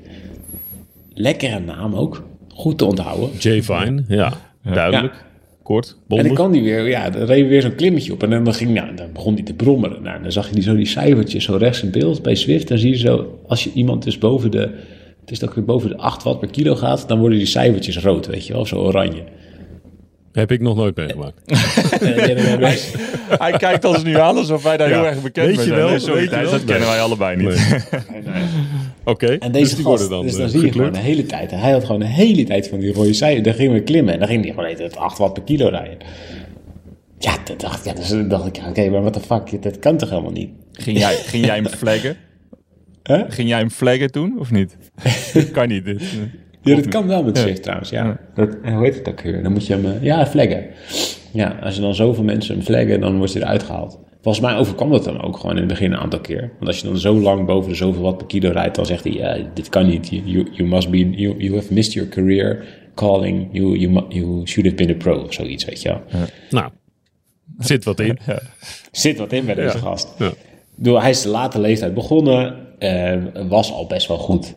[SPEAKER 4] Lekkere naam ook. Goed te onthouden.
[SPEAKER 2] Jay Fine, ja, duidelijk. kort,
[SPEAKER 4] En dan
[SPEAKER 2] bondig.
[SPEAKER 4] kwam hij weer, ja, dan reed weer zo'n klimmetje op. En dan, ging, nou, dan begon hij te brommeren. Nou, dan zag je die, zo die cijfertjes zo rechts in beeld bij Swift. Dan zie je zo, als je iemand dus boven de, het is ook weer boven de 8 watt per kilo gaat, dan worden die cijfertjes rood, weet je wel, of zo oranje.
[SPEAKER 2] Heb ik nog nooit meegemaakt.
[SPEAKER 3] Hij kijkt ons nu aan alsof wij daar
[SPEAKER 2] Ja.
[SPEAKER 3] heel erg bekend
[SPEAKER 2] Weet
[SPEAKER 3] mee
[SPEAKER 2] je
[SPEAKER 3] zijn.
[SPEAKER 2] wel,
[SPEAKER 3] Nee, sorry,
[SPEAKER 2] weet je wel.
[SPEAKER 3] dat kennen wij allebei niet.
[SPEAKER 2] Nee. Oké,
[SPEAKER 4] En deze
[SPEAKER 2] dus die
[SPEAKER 4] gast,
[SPEAKER 2] worden dan,
[SPEAKER 4] dus dan
[SPEAKER 2] eh,
[SPEAKER 4] zie je gewoon de hele tijd. Hij had gewoon de hele tijd van die rode cijfers. Dan gingen we klimmen en dan ging hij gewoon het 8 watt per kilo rijden. Ja, dat dacht, ja, dus dan dacht ik, oké, maar wat de fuck, dat kan toch helemaal niet?
[SPEAKER 3] Ging jij, ging jij hem flaggen?
[SPEAKER 4] Huh?
[SPEAKER 3] Ging jij hem flaggen toen, of niet? kan niet, dit.
[SPEAKER 4] Ja, dat kan wel met
[SPEAKER 3] Ja.
[SPEAKER 4] Swift trouwens, ja.
[SPEAKER 3] Ja.
[SPEAKER 4] Dat, en hoe heet het ook weer? Dan moet je hem, eh, ja, flaggen. Ja, als je dan zoveel mensen hem flaggen, dan wordt hij eruit gehaald. Volgens mij overkwam dat dan ook gewoon in het begin een aantal keer. Want als je dan zo lang boven de zoveel watt per kilo rijdt, dan zegt hij, ja, dit kan niet. You, you, must be, you, you have missed your career calling. You, you, you should have been a pro of zoiets, weet je wel.
[SPEAKER 2] Nou, zit wat in.
[SPEAKER 4] Zit wat in bij deze
[SPEAKER 2] Ja.
[SPEAKER 4] gast.
[SPEAKER 2] Ja.
[SPEAKER 4] Door, hij is de late leeftijd begonnen, eh, was al best wel goed.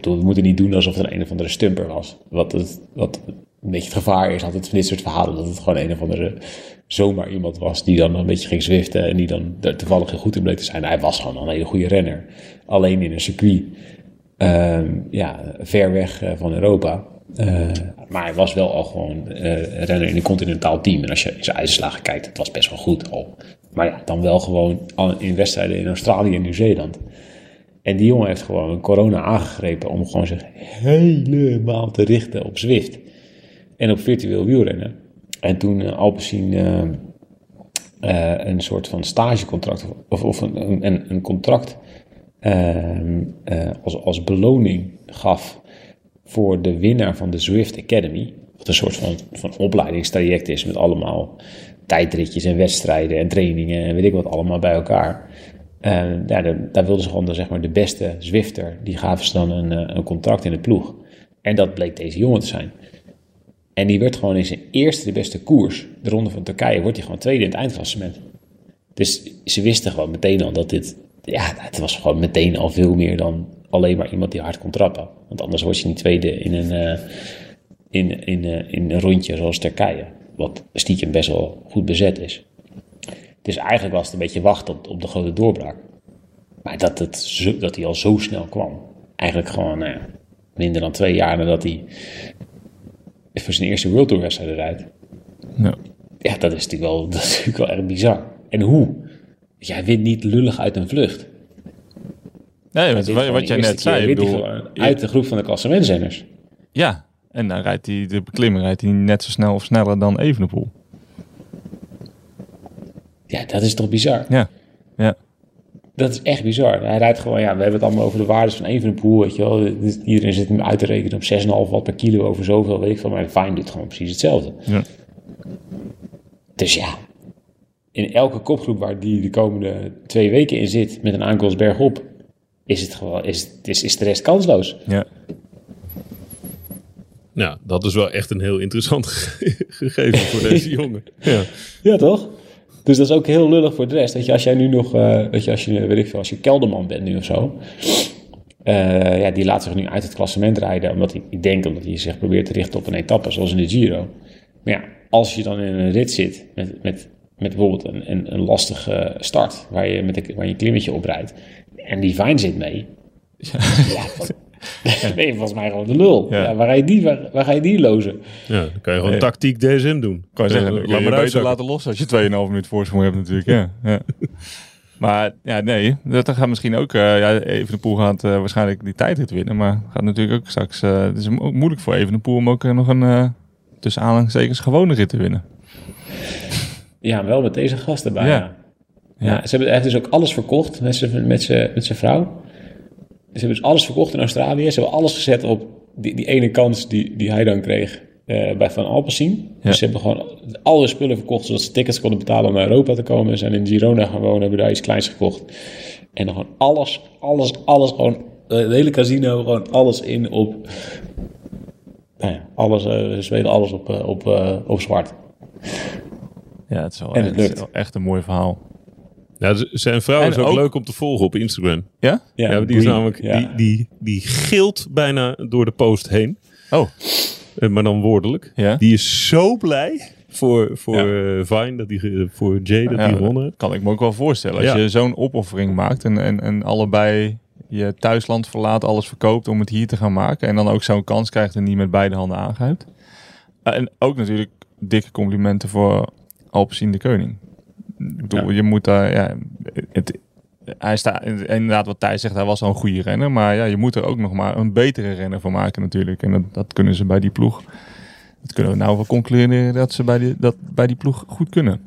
[SPEAKER 4] We moeten niet doen alsof er een of andere stumper was. Wat, het, wat een beetje het gevaar is altijd van dit soort verhalen, dat het gewoon een of andere zomaar iemand was die dan een beetje ging zwiften en die dan er toevallig heel goed in bleek te zijn. Hij was gewoon een hele goede renner. Alleen in een circuit, ehm, ja, ver weg eh, van Europa. Eh, maar hij was wel al gewoon eh, renner in een continentaal team. En als je in zijn uitslagen kijkt, het was best wel goed al. Maar ja, dan wel gewoon in wedstrijden in Australië en Nieuw-Zeeland. En die jongen heeft gewoon corona aangegrepen om gewoon zich helemaal te richten op Zwift. En op virtueel wielrennen. En toen uh, Alpecin uh, uh, een soort van stagecontract, of, of een, een, een contract uh, als, als beloning gaf voor de winnaar van de Zwift Academy. Wat een soort van, van opleidingstraject is met allemaal tijdritjes en wedstrijden en trainingen en weet ik wat allemaal bij elkaar. Uh, ja, daar, wilden ze gewoon de, zeg maar, de beste Zwifter, die gaven ze dan een, een contract in de ploeg. En dat bleek deze jongen te zijn. En die werd gewoon in zijn eerste de beste koers, de Ronde van Turkije, wordt hij gewoon tweede in het eindklassement. Dus ze wisten gewoon meteen al dat dit, ja, het was gewoon meteen al veel meer dan alleen maar iemand die hard kon trappen. Want anders word je niet tweede in een, uh, in, in, in een rondje zoals Turkije, wat stiekem best wel goed bezet is. Dus eigenlijk was het een beetje wachten op, op de grote doorbraak. Maar dat, het zo, dat hij al zo snel kwam, eigenlijk gewoon nou ja, minder dan twee jaar nadat hij voor zijn eerste World Tour wedstrijd rijdt.
[SPEAKER 3] Ja.
[SPEAKER 4] ja, dat is natuurlijk wel, dat is natuurlijk wel erg bizar. En hoe? Jij wint niet lullig uit een vlucht.
[SPEAKER 3] Nee, wat, wat, wat jij net zei. Ik bedoel,
[SPEAKER 4] uit de groep van de klassementzenners.
[SPEAKER 3] Ja, en dan rijdt hij de beklimmer rijdt hij net zo snel of sneller dan Evenepoel.
[SPEAKER 4] Ja, dat is toch bizar?
[SPEAKER 3] Ja, ja.
[SPEAKER 4] Dat is echt bizar. Hij rijdt gewoon, ja, we hebben het allemaal over de waardes van Evenepoel, weet je wel. Iedereen zit hem uit te rekenen op 6,5 watt per kilo over zoveel, weet ik veel. Maar Fine doet gewoon precies hetzelfde.
[SPEAKER 3] ja.
[SPEAKER 4] Dus ja, in elke kopgroep waar die de komende twee weken in zit, met een aankomst bergop, is, het gewoon, is, is, is de rest kansloos.
[SPEAKER 3] ja.
[SPEAKER 2] Ja, dat is wel echt een heel interessant ge gegeven voor deze jongen. Ja.
[SPEAKER 4] Ja, toch? Dus dat is ook heel lullig voor de rest. Weet je, als jij nu nog, uh, weet je, als je, weet ik veel, als je kelderman bent nu of zo. Uh, ja, die laat zich nu uit het klassement rijden. Omdat hij, ik denk omdat hij zich probeert te richten op een etappe, zoals in de Giro. Maar ja, als je dan in een rit zit met, met, met bijvoorbeeld een, een, een lastige start, waar je met waar je een klimmetje op rijdt. En die Vine zit mee. Ja, ja je volgens mij gewoon de lul. Ja. Ja, waar, ga je die, waar, waar, ga je die lozen?
[SPEAKER 2] Ja, dan kan je gewoon tactiek DSM doen.
[SPEAKER 3] Kan je zeggen, laat maar beter laten los als je 2,5 minuut voorsprong hebt natuurlijk. Ja, ja. Maar ja, nee, dat gaat misschien ook, uh, ja, Evenepoel gaat uh, waarschijnlijk die tijdrit winnen, maar gaat natuurlijk ook straks, uh, het is ook moeilijk voor Evenepoel om ook nog een, tussen aanhalingstekens, gewone rit te winnen.
[SPEAKER 4] Ja, wel met deze gast erbij. Ja. Ja. ja. ze hebben, heeft dus ook alles verkocht met zijn met met vrouw. Ze hebben dus alles verkocht in Australië. Ze hebben alles gezet op die, die ene kans die, die hij dan kreeg uh, bij Van Alpecin. Ja. Dus ze hebben gewoon alle spullen verkocht zodat ze tickets konden betalen om naar Europa te komen. Ze zijn in Girona gaan wonen, hebben daar iets kleins gekocht. En dan gewoon alles, alles, alles, gewoon het hele casino, gewoon alles in op... Nou ja, alles, uh, ze spelen alles op, op, op zwart.
[SPEAKER 3] Ja, het is wel, en het wel echt een mooi verhaal.
[SPEAKER 2] Ja, zijn vrouw en is ook, ook, leuk om te volgen op Instagram.
[SPEAKER 3] Ja?
[SPEAKER 2] Ja, ja die is namelijk, ja. die, die, die gilt bijna door de post heen.
[SPEAKER 3] Oh.
[SPEAKER 2] Maar dan woordelijk.
[SPEAKER 3] Ja?
[SPEAKER 2] Die is zo blij voor, voor eh, Vine, dat die, ge- voor Jay dat
[SPEAKER 3] Ja,
[SPEAKER 2] die gewonnen.
[SPEAKER 3] Kan ik me ook wel voorstellen. Als
[SPEAKER 2] Ja.
[SPEAKER 3] je zo'n opoffering maakt en, en, en allebei je thuisland verlaat, alles verkoopt om het hier te gaan maken. En dan ook zo'n kans krijgt en die met beide handen aangrijpt. Eh, En ook natuurlijk dikke complimenten voor Alpecin de Koning. Ik bedoel, je moet daar, ja, het, hij staat, inderdaad wat Thijs zegt, hij was al een goede renner. Maar ja, je moet er ook nog maar een betere renner van maken natuurlijk. En dat, dat kunnen ze bij die ploeg. Dat kunnen we nou wel concluderen dat ze bij die, dat bij die ploeg goed kunnen.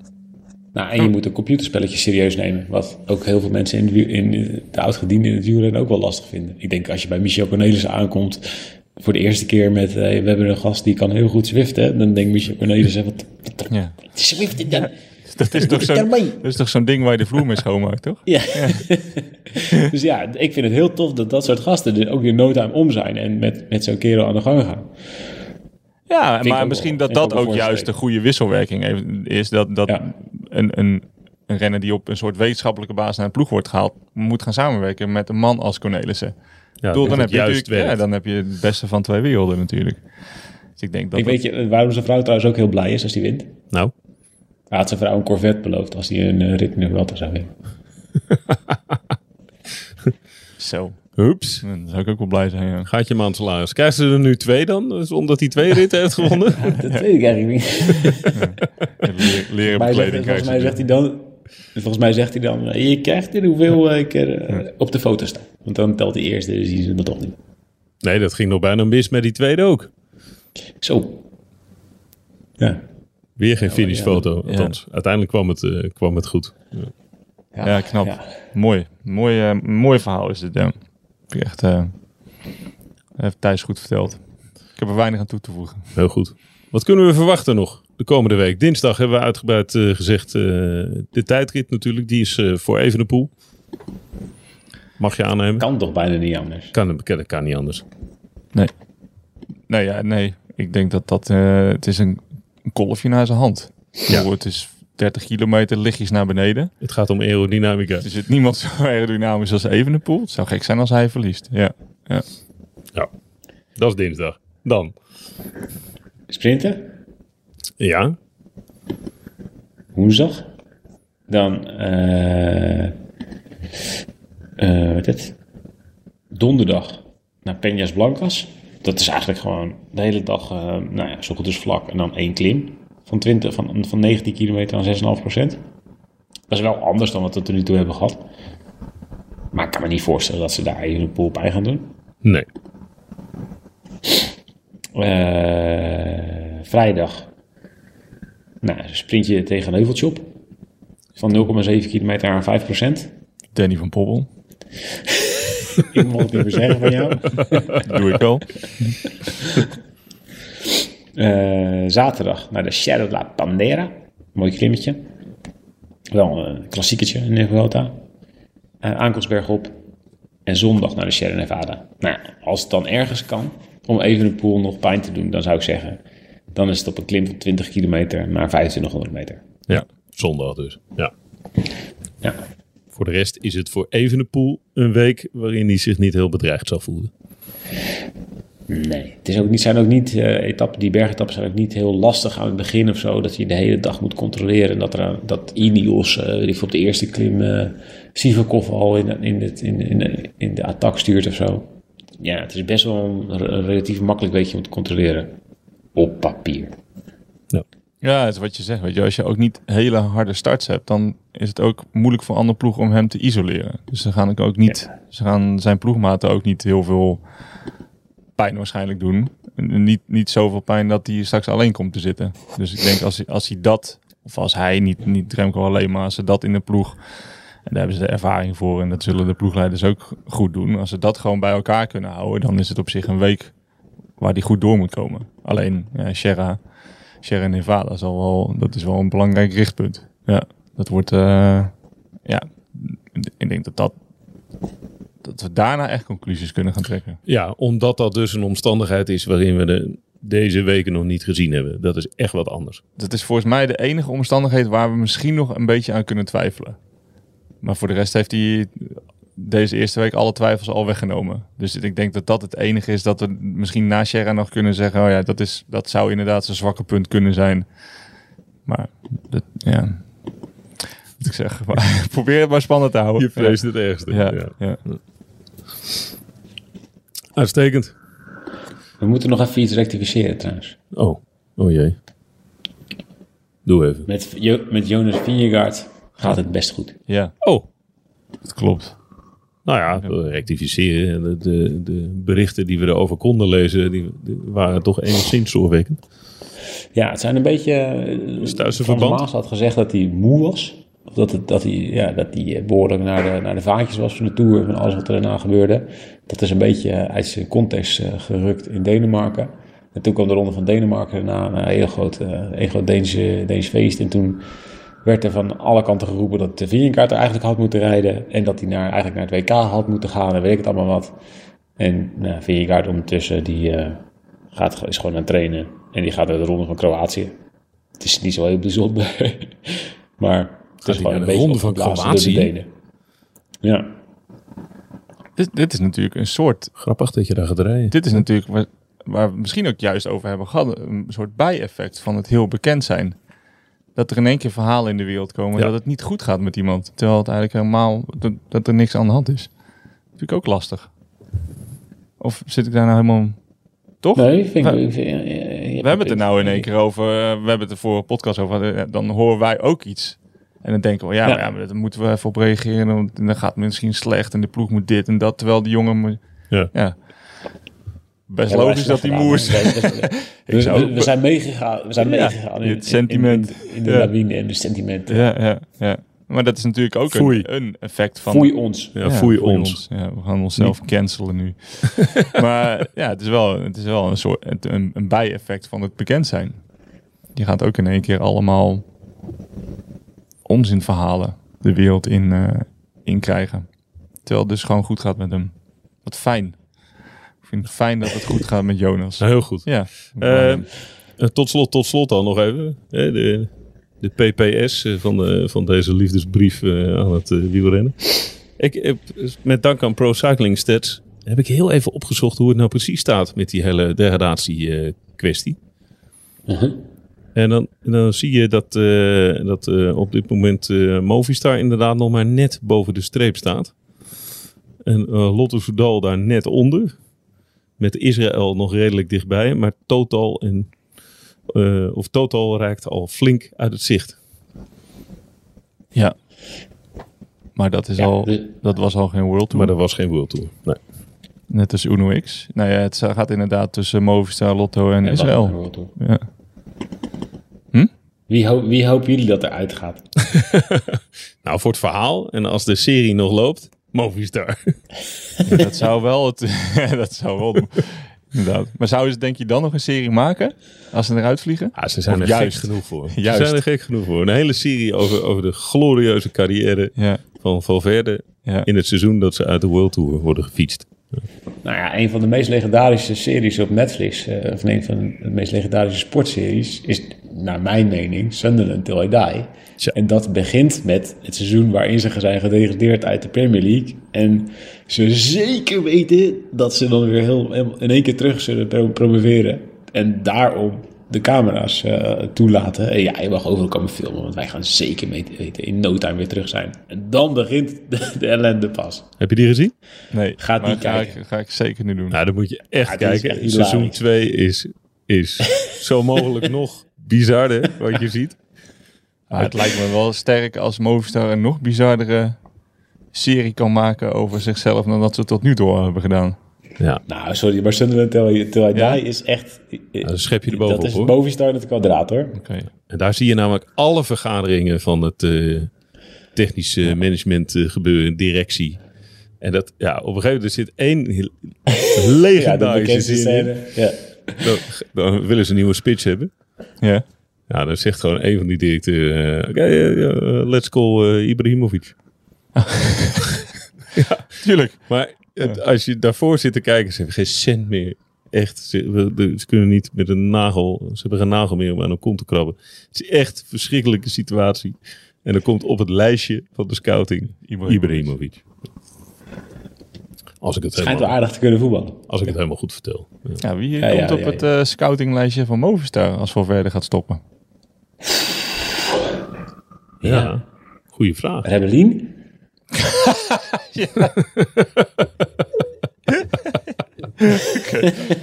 [SPEAKER 4] Nou, en je moet een computerspelletje serieus nemen. Wat ook heel veel mensen in de, in de oud-gedienden in het wielrennen ook wel lastig vinden. Ik denk als je bij Michel Cornelissen aankomt voor de eerste keer met... hey, we hebben een gast die kan heel goed zwiften. Dan denkt Michel Cornelissen, wat, wat,
[SPEAKER 3] Ja.
[SPEAKER 4] wat zwift dan?
[SPEAKER 3] Dat is toch zo'n ding waar je de vloer mee schoonmaakt, toch?
[SPEAKER 4] Ja. dus ja, ik vind het heel tof dat dat soort gasten er ook weer no time om zijn. En met, met zo'n kerel aan de gang gaan.
[SPEAKER 3] Ja, maar misschien
[SPEAKER 4] wel.
[SPEAKER 3] dat dat
[SPEAKER 4] ook
[SPEAKER 3] juist de goede wisselwerking heeft, is. Dat, dat
[SPEAKER 4] Ja.
[SPEAKER 3] een, een, een renner die op een soort wetenschappelijke basis naar een ploeg wordt gehaald, moet gaan samenwerken met een man als Cornelissen.
[SPEAKER 2] Ja,
[SPEAKER 3] bedoel, dan, heb je
[SPEAKER 2] juist
[SPEAKER 3] ja, dan heb je het beste van twee werelden natuurlijk. Dus ik denk dat
[SPEAKER 4] ik weet je waarom zijn vrouw trouwens ook heel blij is als hij wint.
[SPEAKER 2] Nou,
[SPEAKER 4] Hij had zijn vrouw een Corvette beloofd als hij een eh, rit in de Vuelta zou winnen.
[SPEAKER 3] zo.
[SPEAKER 2] hups.
[SPEAKER 3] Dan zou ik ook wel blij zijn. Ja.
[SPEAKER 2] Gaat je maand salaris. Krijgt ze er nu twee dan? Dus omdat hij twee ritten heeft gewonnen?
[SPEAKER 4] Dat weet ik eigenlijk niet.
[SPEAKER 3] Leren bekleding
[SPEAKER 4] volgens mij zegt
[SPEAKER 3] ze
[SPEAKER 4] hij dan... Volgens mij zegt hij dan, eh, je krijgt er hoeveel ik er eh, op de foto sta. Want dan telt die eerste, dus zien ze dat toch niet.
[SPEAKER 2] Nee, dat ging nog bijna mis met die tweede ook.
[SPEAKER 4] Zo. Ja.
[SPEAKER 2] Weer geen finishfoto.
[SPEAKER 3] Ja.
[SPEAKER 2] Althans, uiteindelijk kwam het, eh, kwam het goed.
[SPEAKER 3] Ja, knap.
[SPEAKER 4] Ja.
[SPEAKER 3] Mooi. Mooi, eh, mooi verhaal is dit. Ja. Echt, eh heeft Thijs goed verteld. Ik heb er weinig aan toe te voegen.
[SPEAKER 2] Heel goed. Wat kunnen we verwachten nog de komende week? Dinsdag hebben we uitgebreid gezegd. eh, de tijdrit natuurlijk, die is voor Evenepoel. Mag je aannemen?
[SPEAKER 4] Kan toch bijna niet anders.
[SPEAKER 2] Kan, kan, kan niet anders.
[SPEAKER 3] Nee. Nee, ja, nee. Ik denk dat dat... eh, het is een, een kolfje naar zijn hand.
[SPEAKER 2] Ja.
[SPEAKER 3] Het is 30 kilometer lichtjes naar beneden.
[SPEAKER 2] Het gaat om aerodynamica.
[SPEAKER 3] Er zit niemand zo aerodynamisch als Evenepoel. Het zou gek zijn als hij verliest. Ja. ja.
[SPEAKER 2] Ja, dat is dinsdag. Dan.
[SPEAKER 4] Sprinten,
[SPEAKER 2] Ja,
[SPEAKER 4] woensdag. Dan, eh eh, wat is het? Donderdag naar Peñas Blancas. Dat is eigenlijk gewoon de hele dag, eh nou ja, zo goed als vlak. En dan één klim van, 20, van, van 19 kilometer aan 6,5 procent. Dat is wel anders dan wat we tot nu toe hebben gehad. Maar ik kan me niet voorstellen dat ze daar even een pool bij gaan doen.
[SPEAKER 2] nee.
[SPEAKER 4] Eh, vrijdag. Nou, een sprintje tegen een heuveltje op. Van 0,7 kilometer aan 5 procent.
[SPEAKER 3] Danny van Poppel.
[SPEAKER 4] Ik mag het niet meer zeggen van jou.
[SPEAKER 3] Doe ik wel.
[SPEAKER 4] Eh, zaterdag naar de Sierra de la Pandera. Mooi klimmetje. Wel een klassieketje in de Vuelta. Eh aankomstberg op. En zondag naar de Sierra Nevada. Nou, als het dan ergens kan, om even een pool nog pijn te doen, dan zou ik zeggen, dan is het op een klim van 20 kilometer naar 2500 meter.
[SPEAKER 2] Ja, zondag dus. Ja.
[SPEAKER 4] Ja.
[SPEAKER 2] Voor de rest is het voor Evenepoel een week waarin hij zich niet heel bedreigd zal voelen.
[SPEAKER 4] Nee, het is ook niet, zijn ook niet eh, etappen, die bergetappen zijn ook niet heel lastig aan het begin of zo. Dat je de hele dag moet controleren. En dat, er, dat Ineos, eh weet ik veel, op de eerste klim, eh Sivakov al in, in, het, in, in, in de attack stuurt of zo. Ja, het is best wel een, re- een relatief makkelijk weetje om te controleren. Op papier.
[SPEAKER 3] Ja, het is wat je zegt. Weet je, als je ook niet hele harde starts hebt, dan is het ook moeilijk voor andere ploegen om hem te isoleren. Dus ze gaan ook- niet, ze gaan zijn ploegmaten ook niet heel veel pijn waarschijnlijk doen. En Niet, niet zoveel pijn dat hij straks alleen komt te zitten. Dus ik denk als hij, als hij dat, of als hij, niet, niet Remco alleen, maar als ze dat in de ploeg, en daar hebben ze de ervaring voor en dat zullen de ploegleiders ook goed doen. Als ze dat gewoon bij elkaar kunnen houden, dan is het op zich een week waar die goed door moet komen. Alleen, ja, Sierra, Sierra Nevada zal wel, dat is wel een belangrijk richtpunt. Ja, dat wordt, eh, ja, ik denk dat dat, dat we daarna echt conclusies kunnen gaan trekken.
[SPEAKER 2] Ja, omdat dat dus een omstandigheid is waarin we de, deze weken nog niet gezien hebben. Dat is echt wat anders.
[SPEAKER 3] Dat is volgens mij de enige omstandigheid waar we misschien nog een beetje aan kunnen twijfelen. Maar voor de rest heeft hij deze eerste week alle twijfels al weggenomen. Dus ik denk dat dat het enige is dat we misschien na Sierra nog kunnen zeggen... oh ja, dat, is, dat zou inderdaad zijn zwakke punt kunnen zijn. Maar, dat, ja. Moet ik. Maar, probeer het maar spannend te houden.
[SPEAKER 2] Je vreest het ergste.
[SPEAKER 3] Ja,
[SPEAKER 2] Ja.
[SPEAKER 3] ja.
[SPEAKER 2] Uitstekend.
[SPEAKER 4] We moeten nog even iets rectificeren trouwens.
[SPEAKER 2] Oh, oh jee. Doe even.
[SPEAKER 4] Met, Jo- met Jonas Vingegaard gaat het best goed.
[SPEAKER 3] ja,
[SPEAKER 2] Oh,
[SPEAKER 3] dat klopt.
[SPEAKER 2] Nou ja, rectificeren. De, de, de berichten die we erover konden lezen, die, die waren toch enigszins zorgwekkend.
[SPEAKER 4] Ja, het zijn een beetje...
[SPEAKER 2] Stuitse
[SPEAKER 4] Frans
[SPEAKER 2] verband?
[SPEAKER 4] Maas had gezegd dat hij moe was. Of dat, het, dat, hij, ja, dat hij eh, behoorlijk naar de, naar de vaatjes was van de Tour. Van alles wat er daarna gebeurde. Dat is een beetje uit zijn context eh, gerukt in Denemarken. En toen kwam de ronde van Denemarken daarna. Een heel groot, eh, een heel groot Deense, Deens feest. En toen werd er van alle kanten geroepen dat de Vingegaard er eigenlijk had moeten rijden. En dat hij naar, eigenlijk naar het WK had moeten gaan. En weet ik het allemaal wat. En nou, Vingegaard ondertussen, die eh, gaat, is gewoon aan het trainen. En die gaat naar de ronde van Kroatië. Het is niet zo heel bijzonder. maar het is gewoon een
[SPEAKER 2] de
[SPEAKER 4] beetje
[SPEAKER 2] ronde van Kroatië?
[SPEAKER 4] Ja.
[SPEAKER 3] Dit, dit is natuurlijk een soort
[SPEAKER 2] Grappig dat je daar gaat rijden.
[SPEAKER 3] dit is natuurlijk waar, waar we misschien ook juist over hebben gehad. Een soort bijeffect van het heel bekend zijn. Dat er in één keer verhalen in de wereld komen
[SPEAKER 2] Ja.
[SPEAKER 3] dat het niet goed gaat met iemand. Terwijl het eigenlijk helemaal, dat, dat er niks aan de hand is. Natuurlijk ook lastig. Of zit ik daar nou helemaal... Toch?
[SPEAKER 4] Nee, vind ik...
[SPEAKER 3] We-
[SPEAKER 4] ik vind-
[SPEAKER 3] We hebben het er nou in één keer over. eh, we hebben het er voor een podcast over. eh, Dan horen wij ook iets. En dan denken we, ja,
[SPEAKER 4] Ja.
[SPEAKER 3] Maar daar moeten we even op reageren. Want dan gaat het misschien slecht en de ploeg moet dit en dat. Terwijl die jongen... moet-
[SPEAKER 2] Ja.
[SPEAKER 3] Best logisch dat die moe is.
[SPEAKER 4] gedaan, hè? We- zijn meegegaan, we zijn
[SPEAKER 3] Ja,
[SPEAKER 4] meegegaan in,
[SPEAKER 3] het sentiment.
[SPEAKER 4] In, in, in de
[SPEAKER 3] Ja.
[SPEAKER 4] lawine en de sentimenten.
[SPEAKER 3] Ja, ja, ja. Maar dat is natuurlijk ook een, een effect van...
[SPEAKER 4] Foei ons.
[SPEAKER 2] Ja, foei
[SPEAKER 3] foei
[SPEAKER 2] ons.
[SPEAKER 3] Ja, we gaan onszelf cancelen nu. maar ja, het is wel, het is wel een soort een, een bijeffect van het bekend zijn. Je gaat ook in één keer allemaal onzinverhalen de wereld in, eh in krijgen. Terwijl het dus gewoon goed gaat met hem. Wat fijn. Vind het fijn dat het goed gaat met Jonas.
[SPEAKER 2] Nou, heel goed.
[SPEAKER 3] Ja.
[SPEAKER 2] Eh, eh, tot slot, tot slot dan nog even. hè, de, de PPS eh, van, de, van deze liefdesbrief eh, aan het eh, wielrennen. Ik heb, met dank aan Pro Cycling Stats heb ik heel even opgezocht hoe het nou precies staat met die hele degradatie eh, kwestie.
[SPEAKER 4] Mhm.
[SPEAKER 2] En dan, dan zie je dat, eh, dat eh, op dit moment eh, Movistar inderdaad nog maar net boven de streep staat. En eh, Lotto Soudal daar net onder. Met Israël nog redelijk dichtbij. Maar Total, en, eh, of Total raakt al flink uit het zicht.
[SPEAKER 3] ja. Maar dat, is
[SPEAKER 4] Ja,
[SPEAKER 3] al,
[SPEAKER 4] dus-
[SPEAKER 3] dat was al geen World Tour.
[SPEAKER 2] Maar dat was geen World Tour. Nee.
[SPEAKER 3] Net als Uno X. Nou ja, het gaat inderdaad tussen Movistar, Lotto en
[SPEAKER 4] En
[SPEAKER 3] Israël. Ja.
[SPEAKER 4] Wie, ho wie hopen jullie dat eruit gaat?
[SPEAKER 2] Nou, voor het verhaal. En als de serie nog loopt, Movistar.
[SPEAKER 3] Ja, dat zou wel het. dat zou wel. Inderdaad. Maar zouden ze denk je dan nog een serie maken? Als ze eruit vliegen?
[SPEAKER 2] Ja, ze zijn
[SPEAKER 3] Of
[SPEAKER 2] er
[SPEAKER 3] juist.
[SPEAKER 2] gek genoeg voor.
[SPEAKER 3] Juist.
[SPEAKER 2] Ze zijn er gek genoeg voor. Een hele serie over, over de glorieuze carrière
[SPEAKER 3] Ja.
[SPEAKER 2] van Valverde.
[SPEAKER 3] Ja.
[SPEAKER 2] In het seizoen dat ze uit de World Tour worden gefietst.
[SPEAKER 4] Nou ja, een van de meest legendarische series op Netflix, eh, of een van de meest legendarische sportseries, is naar mijn mening Sunderland Till I Die. En dat begint met het seizoen waarin ze zijn gedegradeerd uit de Premier League. En ze zeker weten dat ze dan weer heel, heel- in één keer terug zullen pro- promoveren. En daarom de camera's eh, toelaten. En ja, je mag overal komen filmen, want wij gaan zeker weten in no time weer terug zijn. En dan begint de, de ellende pas.
[SPEAKER 2] Heb je die gezien?
[SPEAKER 3] Nee.
[SPEAKER 4] Gaat die
[SPEAKER 3] ga
[SPEAKER 4] kijken.
[SPEAKER 3] Ik, ga ik zeker nu doen.
[SPEAKER 2] Nou, dan moet je echt
[SPEAKER 4] Ja,
[SPEAKER 2] kijken.
[SPEAKER 4] echt
[SPEAKER 2] Seizoen
[SPEAKER 4] hilarisch.
[SPEAKER 2] 2 is, is zo mogelijk nog bizarder wat je ziet.
[SPEAKER 3] Maar het lijkt me wel sterk als Movistar een nog bizardere serie kan maken over zichzelf dan dat ze tot nu toe hebben gedaan.
[SPEAKER 2] Ja,
[SPEAKER 4] Nou, sorry, maar Sunderland Till I? Die is echt...
[SPEAKER 2] Nou, dan schep je er bovenop,
[SPEAKER 4] Dat is
[SPEAKER 2] hoor.
[SPEAKER 4] Movistar in het kwadraat, hoor.
[SPEAKER 3] Oké.
[SPEAKER 2] en daar zie je namelijk alle vergaderingen van het eh, technische management eh, gebeuren, directie. En dat, ja, op een gegeven moment er zit één heel-
[SPEAKER 4] Ja, de
[SPEAKER 2] legendarische in.
[SPEAKER 4] Ja.
[SPEAKER 2] Dan, dan willen ze een nieuwe speech hebben.
[SPEAKER 3] Ja.
[SPEAKER 2] Ja, dan zegt gewoon een van die directeuren, eh, oké, eh, eh, let's call Ibrahimovic.
[SPEAKER 3] Tuurlijk.
[SPEAKER 2] Maar het- als je daarvoor zit te kijken, ze hebben geen cent meer. Echt, ze, kunnen niet met een nagel, ze hebben geen nagel meer om aan hun kont te krabben. Het is echt een verschrikkelijke situatie. En dan komt op het lijstje van de scouting
[SPEAKER 3] Ibrahimovic.
[SPEAKER 2] Ibrahimovic. Als ik het,
[SPEAKER 4] Schijnt wel
[SPEAKER 2] helemaal,
[SPEAKER 4] aardig te kunnen voetballen.
[SPEAKER 2] als ik het helemaal goed vertel. Ja.
[SPEAKER 3] Ja, wie
[SPEAKER 4] Ja,
[SPEAKER 3] komt
[SPEAKER 4] ja,
[SPEAKER 3] op
[SPEAKER 4] ja,
[SPEAKER 3] het scoutinglijstje van Movistar als Valverde gaat stoppen?
[SPEAKER 2] Ja. Goeie vraag.
[SPEAKER 4] Rebellin?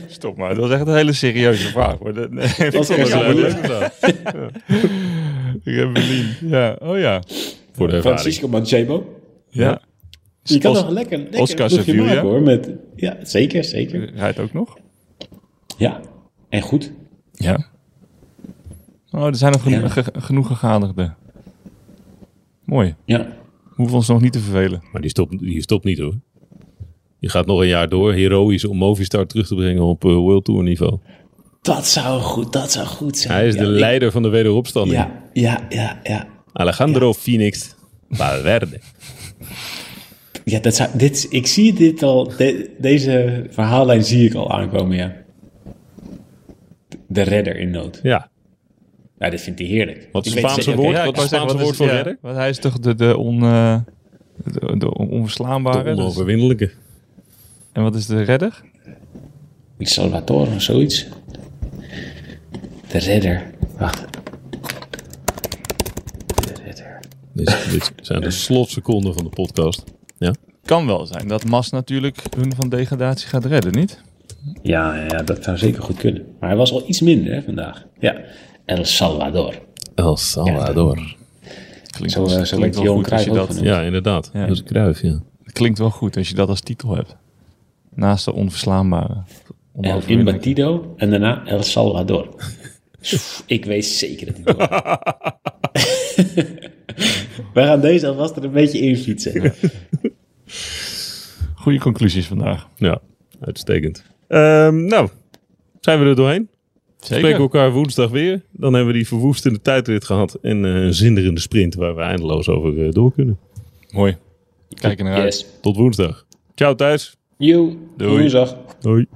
[SPEAKER 3] Stop maar, dat was echt een hele serieuze vraag. hoor. Dat- Nee, ik
[SPEAKER 4] was
[SPEAKER 3] vond het
[SPEAKER 4] echt
[SPEAKER 3] wel
[SPEAKER 4] een
[SPEAKER 3] leuk.
[SPEAKER 2] vraag.
[SPEAKER 3] Rebellin. Ja, oh ja.
[SPEAKER 2] Voor de.
[SPEAKER 4] Francisco Manchebo?
[SPEAKER 3] Ja.
[SPEAKER 4] Je kan
[SPEAKER 3] Os-
[SPEAKER 4] nog lekker, lekker
[SPEAKER 3] Oscar Sevilla.
[SPEAKER 4] maken hoor. Met, ja, zeker, zeker.
[SPEAKER 3] Rijdt ook nog?
[SPEAKER 4] Ja, en goed.
[SPEAKER 3] Ja. Oh, er zijn nog geno-
[SPEAKER 4] Ja.
[SPEAKER 3] ge- genoeg gegadigden. Mooi.
[SPEAKER 4] Ja.
[SPEAKER 3] We hoeven ons nog niet te vervelen.
[SPEAKER 2] Maar die stopt, die stopt niet hoor. Die gaat nog een jaar door, heroïs, om Movistar terug te brengen op eh, World Tour niveau.
[SPEAKER 4] Dat zou goed, dat zou goed zijn.
[SPEAKER 2] Hij is
[SPEAKER 4] Ja,
[SPEAKER 2] de
[SPEAKER 4] ik-
[SPEAKER 2] leider van de wederopstanding.
[SPEAKER 4] Ja, ja, ja, ja.
[SPEAKER 2] Alejandro Phoenix Valverde.
[SPEAKER 4] Ja, dat zou, dit, ik zie dit al, de- deze verhaallijn zie ik al aankomen, ja. De redder in nood.
[SPEAKER 2] Ja,
[SPEAKER 4] Ja, dit vindt hij heerlijk.
[SPEAKER 2] Wat is het Spaanse woord?
[SPEAKER 3] Ja,
[SPEAKER 2] Wat is het Spaanse
[SPEAKER 3] wat
[SPEAKER 2] woord voor redder?
[SPEAKER 3] Want hij is toch de, de, on, eh, de, de onverslanbare.
[SPEAKER 2] de
[SPEAKER 3] dus-
[SPEAKER 2] onoverwinnelijke.
[SPEAKER 3] en wat is de redder?
[SPEAKER 4] El Salvador of zoiets. De redder. Wacht. De redder.
[SPEAKER 2] Dit, dit zijn de slotseconden van de podcast. Ja?
[SPEAKER 3] Kan wel zijn dat Mas natuurlijk hun van degradatie gaat redden, niet?
[SPEAKER 4] Ja, ja, ja, dat zou zeker goed kunnen. Maar hij was al iets minder hè, vandaag. Ja. El Salvador.
[SPEAKER 2] El Salvador.
[SPEAKER 3] Klinkt
[SPEAKER 4] Zo,
[SPEAKER 3] wel,
[SPEAKER 4] zo
[SPEAKER 3] klinkt
[SPEAKER 4] Johan
[SPEAKER 3] als
[SPEAKER 4] Cruijff
[SPEAKER 3] dat.
[SPEAKER 2] Ja, inderdaad.
[SPEAKER 3] Ja.
[SPEAKER 2] Dat is Cruijff, ja.
[SPEAKER 3] klinkt wel goed als je dat als titel hebt. Naast de onverslaanbare.
[SPEAKER 4] El. Imbatido en daarna El Salvador. Ik weet zeker dat hij door. We gaan deze alvast er een beetje in fietsen.
[SPEAKER 3] Goede conclusies vandaag.
[SPEAKER 2] Ja, uitstekend. Ehm, nou, zijn we er doorheen? Spreken we elkaar woensdag weer. Dan hebben we die verwoestende tijdrit gehad. En eh, een zinderende sprint waar we eindeloos over eh, door kunnen.
[SPEAKER 3] Mooi. Kijk er naar uit.
[SPEAKER 4] Yes.
[SPEAKER 2] Tot woensdag. Ciao Thijs.
[SPEAKER 4] You.
[SPEAKER 3] Doei.
[SPEAKER 4] Woensdag.
[SPEAKER 2] Hoi.